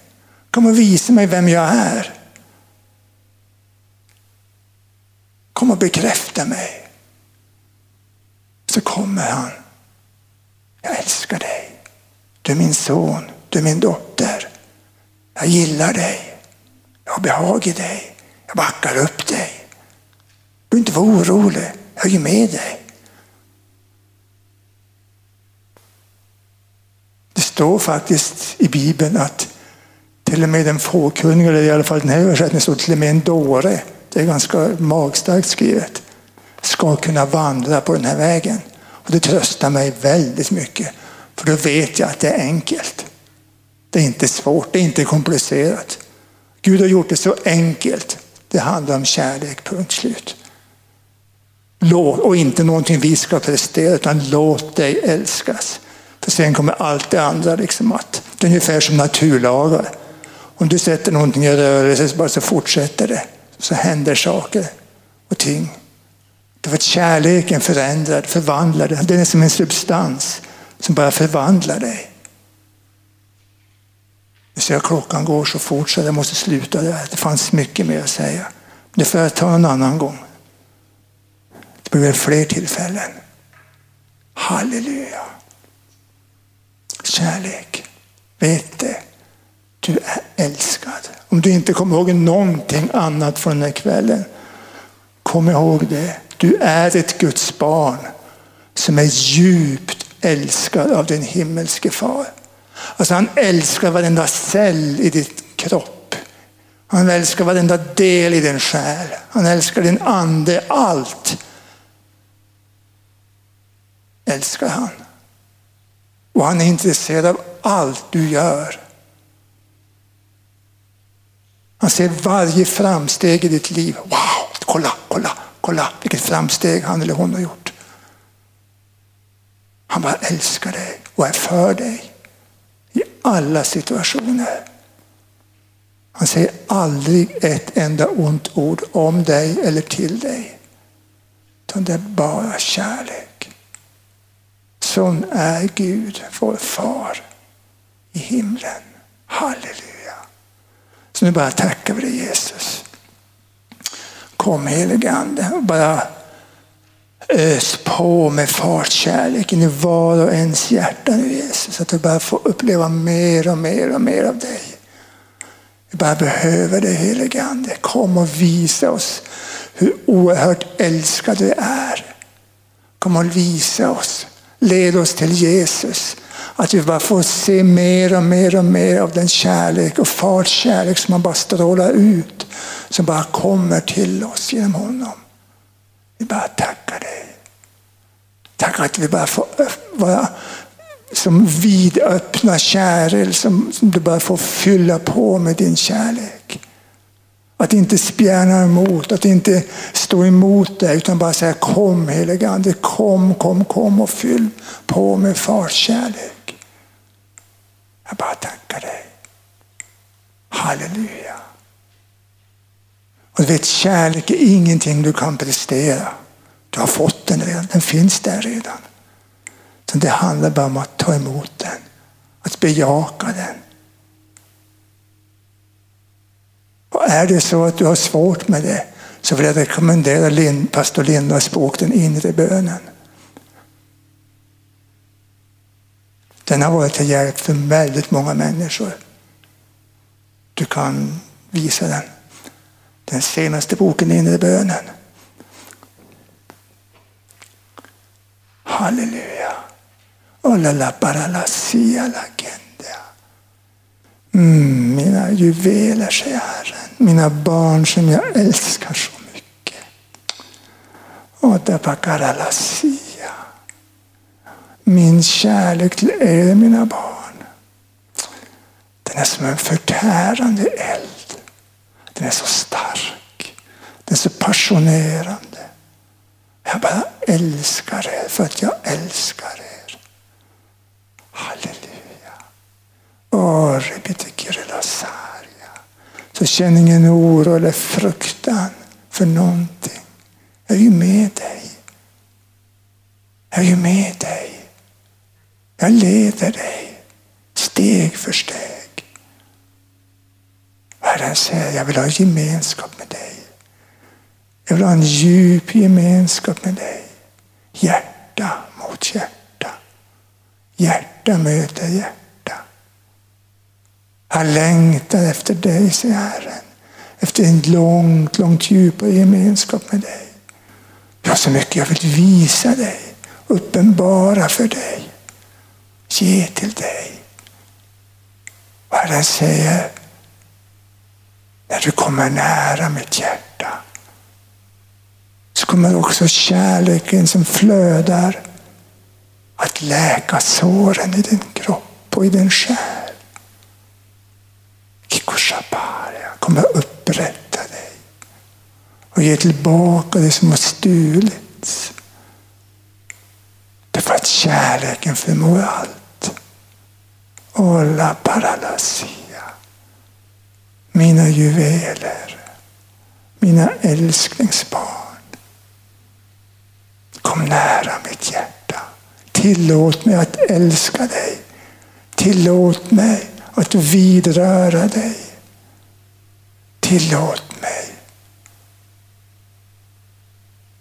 Kom och visa mig vem jag är. Kom och bekräfta mig. Så kommer han. Jag älskar dig. Du är min son, du är min dotter. Jag gillar dig. Jag har behag i dig. Jag backar upp dig. Du behöver inte vara orolig. Jag är med dig. Det står faktiskt i Bibeln att till och med den fåkunnige, eller i alla fall den här översättningen, står till och med en dåre, det är ganska magstarkt skrivet, ska kunna vandra på den här vägen. Och det tröstar mig väldigt mycket, för då vet jag att det är enkelt. Det är inte svårt, det är inte komplicerat. Gud har gjort det så enkelt. Det handlar om kärlek, punkt slut. Låt, och inte någonting vi ska prestera, utan låt dig älskas. För sen kommer allt det andra liksom att, det är ungefär som naturlagar. Om du sätter någonting i rörelse så bara så fortsätter det. Så händer saker och ting. Därför att kärleken förändrar, förvandlar. Den är som en substans som bara förvandlar dig. Nu ser att klockan går så fort så jag måste sluta där. Det fanns mycket mer att säga. Det får jag ta en annan gång. Det blir väl fler tillfällen. Halleluja. Kärlek. Vet det. Du är älskad. Om du inte kommer ihåg någonting annat från den här kvällen. Kom ihåg det. Du är ett Guds barn som är djupt älskad av din himmelske far. Alltså han älskar varenda cell i ditt kropp. Han älskar varenda del i din själ. Han älskar din ande, allt. Älskar han. Och han är intresserad av allt du gör. Han ser varje framsteg i ditt liv. Wow, kolla, kolla, kolla vilket framsteg han eller hon har gjort. Han bara älskar dig och är för dig alla situationer. Han säger aldrig ett enda ont ord om dig eller till dig. Utan det är bara kärlek. Sån är Gud, vår far i himlen. Halleluja. Så nu bara tackar vi dig Jesus. Kom helige Ande och bara ös på med fartkärleken i var och ens hjärta nu Jesus. Att du bara får uppleva mer och mer och mer av dig. Vi bara behöver dig helige Ande. Kom och visa oss hur oerhört älskad du är. Kom och visa oss. Led oss till Jesus. Att vi bara får se mer och mer och mer av den kärlek och fars kärlek som man bara strålar ut. Som bara kommer till oss genom honom. Vi bara tackar. Tack att vi bara får eh, vara som vidöppna kärl som, som du bara får fylla på med din kärlek. Att inte spjärna emot, att inte stå emot dig utan bara säga kom helige Ande, kom, kom, kom och fyll på med fars kärlek. Jag bara tackar dig. Halleluja. Och du vet, kärlek är ingenting du kan prestera. Du har fått den redan, den finns där redan. Så det handlar bara om att ta emot den, att bejaka den. Och är det så att du har svårt med det så vill jag rekommendera Lind, pastor Lindas bok Den inre bönen. Den har varit till hjälp för väldigt många människor. Du kan visa den. Den senaste boken, Inre bönen. Halleluja. Oh la la para la sia la gente. Mm, mina juveler, säger Herren. Mina barn som jag älskar så mycket. Otapakaralassia. Min kärlek till er, mina barn. Den är som en förtärande eld. Den är så stark. Den är så passionerande. Jag bara älskar er för att jag älskar er. Halleluja. Åh, repetikerelasaria. Så känn ingen oro eller fruktan för någonting. Jag är ju med dig. Jag är ju med dig. Jag leder dig steg för steg. Herren säger, jag vill ha gemenskap. Jag vill ha en djup gemenskap med dig. Hjärta mot hjärta. Hjärta möter hjärta. Jag längtar efter dig, säger Herren. Efter en långt, långt djupare gemenskap med dig. Jag har så mycket jag vill visa dig, uppenbara för dig, ge till dig. Och Herren säger, när du kommer nära mitt hjärta så kommer också kärleken som flödar att läka såren i din kropp och i din själ. Kikushaparia kommer upprätta dig och ge tillbaka det som har stulits. Därför att kärleken förmår allt. Ola paralasia. Mina juveler. Mina älsklingsbarn. Kom nära mitt hjärta. Tillåt mig att älska dig. Tillåt mig att vidröra dig. Tillåt mig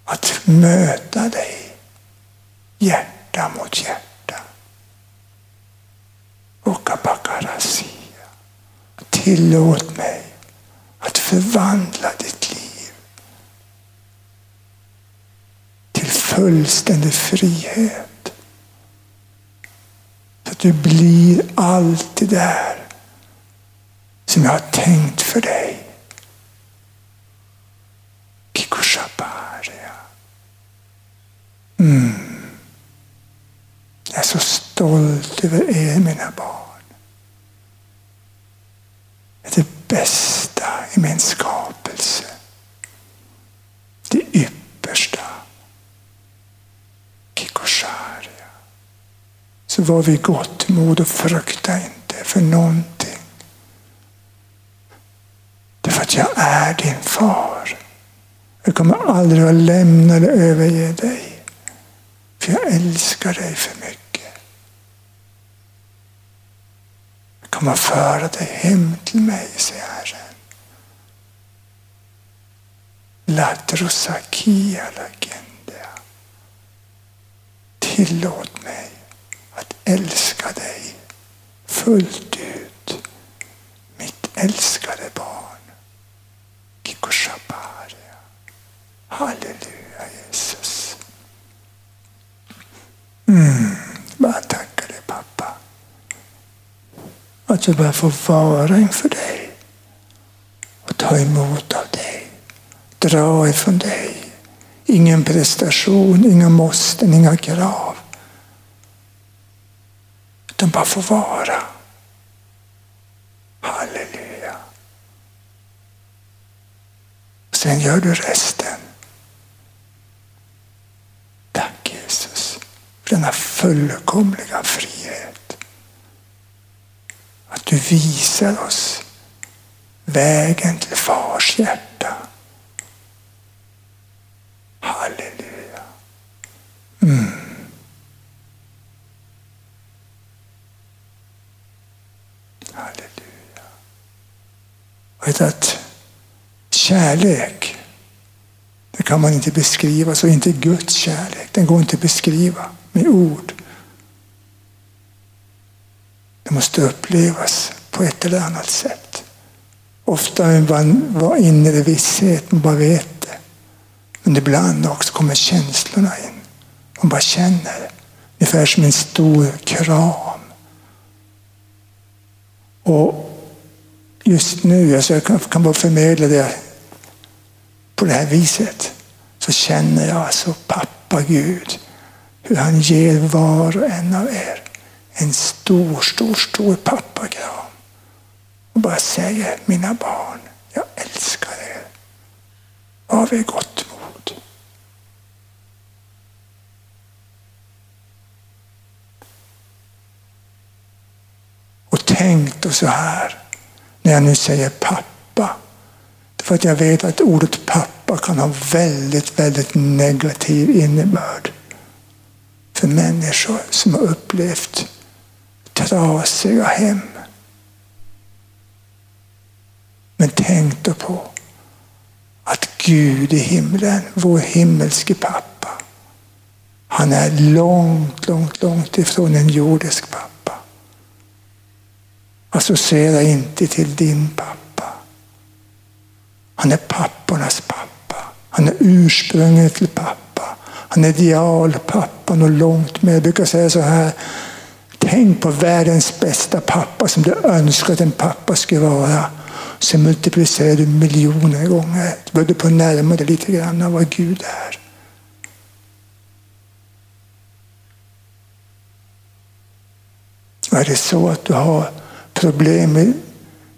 att möta dig hjärta mot hjärta. Okapakarasia. Tillåt mig att förvandla ditt liv till fullständig frihet. Så att du blir allt det där som jag har tänkt för dig. Mm. Jag är så stolt över er mina barn. Det är det bästa i min skapelse. Så var vid gott mod och frukta inte för någonting. Därför att jag är din far. Jag kommer aldrig att lämna eller överge dig. För jag älskar dig för mycket. Jag kommer att föra dig hem till mig, säger Herren. Latrosakia lagendia. Tillåt mig älska dig fullt ut. Mitt älskade barn. Kikoshaparia. Halleluja Jesus. Mm. Bara tacka dig pappa. Att jag bara får vara inför dig. Och ta emot av dig. Dra ifrån dig. Ingen prestation, inga måsten, inga krav. Utan bara få vara. Halleluja. Sen gör du resten. Tack Jesus för denna fullkomliga frihet. Att du visar oss vägen till fars hjärta. Halleluja. Mm. Halleluja. Och vet att kärlek, det kan man inte beskriva, så inte Guds kärlek. Den går inte att beskriva med ord. Det måste upplevas på ett eller annat sätt. Ofta är man var inre visshet, man bara vet det. Men ibland också kommer känslorna in. Man bara känner. Ungefär som en stor kram. Och just nu, alltså jag kan, bara förmedla det på det här viset, så känner jag alltså pappa Gud, hur han ger var och en av er en stor, stor, stor pappakram. Och bara säger, mina barn, jag älskar er. Av er gott mod. Och tänk då så här, när jag nu säger pappa. För att jag vet att ordet pappa kan ha väldigt, väldigt negativ innebörd för människor som har upplevt trasiga hem. Men tänk då på att Gud i himlen, vår himmelske pappa, han är långt, långt, långt ifrån en jordisk pappa. Associera inte till din pappa. Han är pappornas pappa. Han är ursprunget till pappa. Han är idealpappan och långt mer. Jag brukar säga så här. Tänk på världens bästa pappa som du önskar att en pappa skulle vara. Sen multiplicerar du miljoner gånger. Du börjar på närma dig lite grann av vad Gud är. Och är det så att du har problem med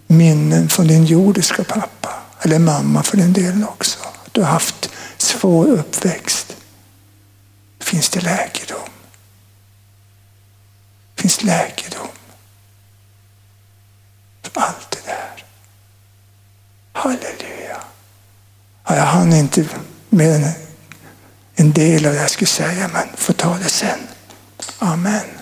minnen från din jordiska pappa eller mamma för den delen också. Att du har haft svår uppväxt. Finns det läkedom? Finns läkedom? För allt det där. Halleluja. Ja, jag hann inte med en del av det jag skulle säga, men får ta det sen. Amen.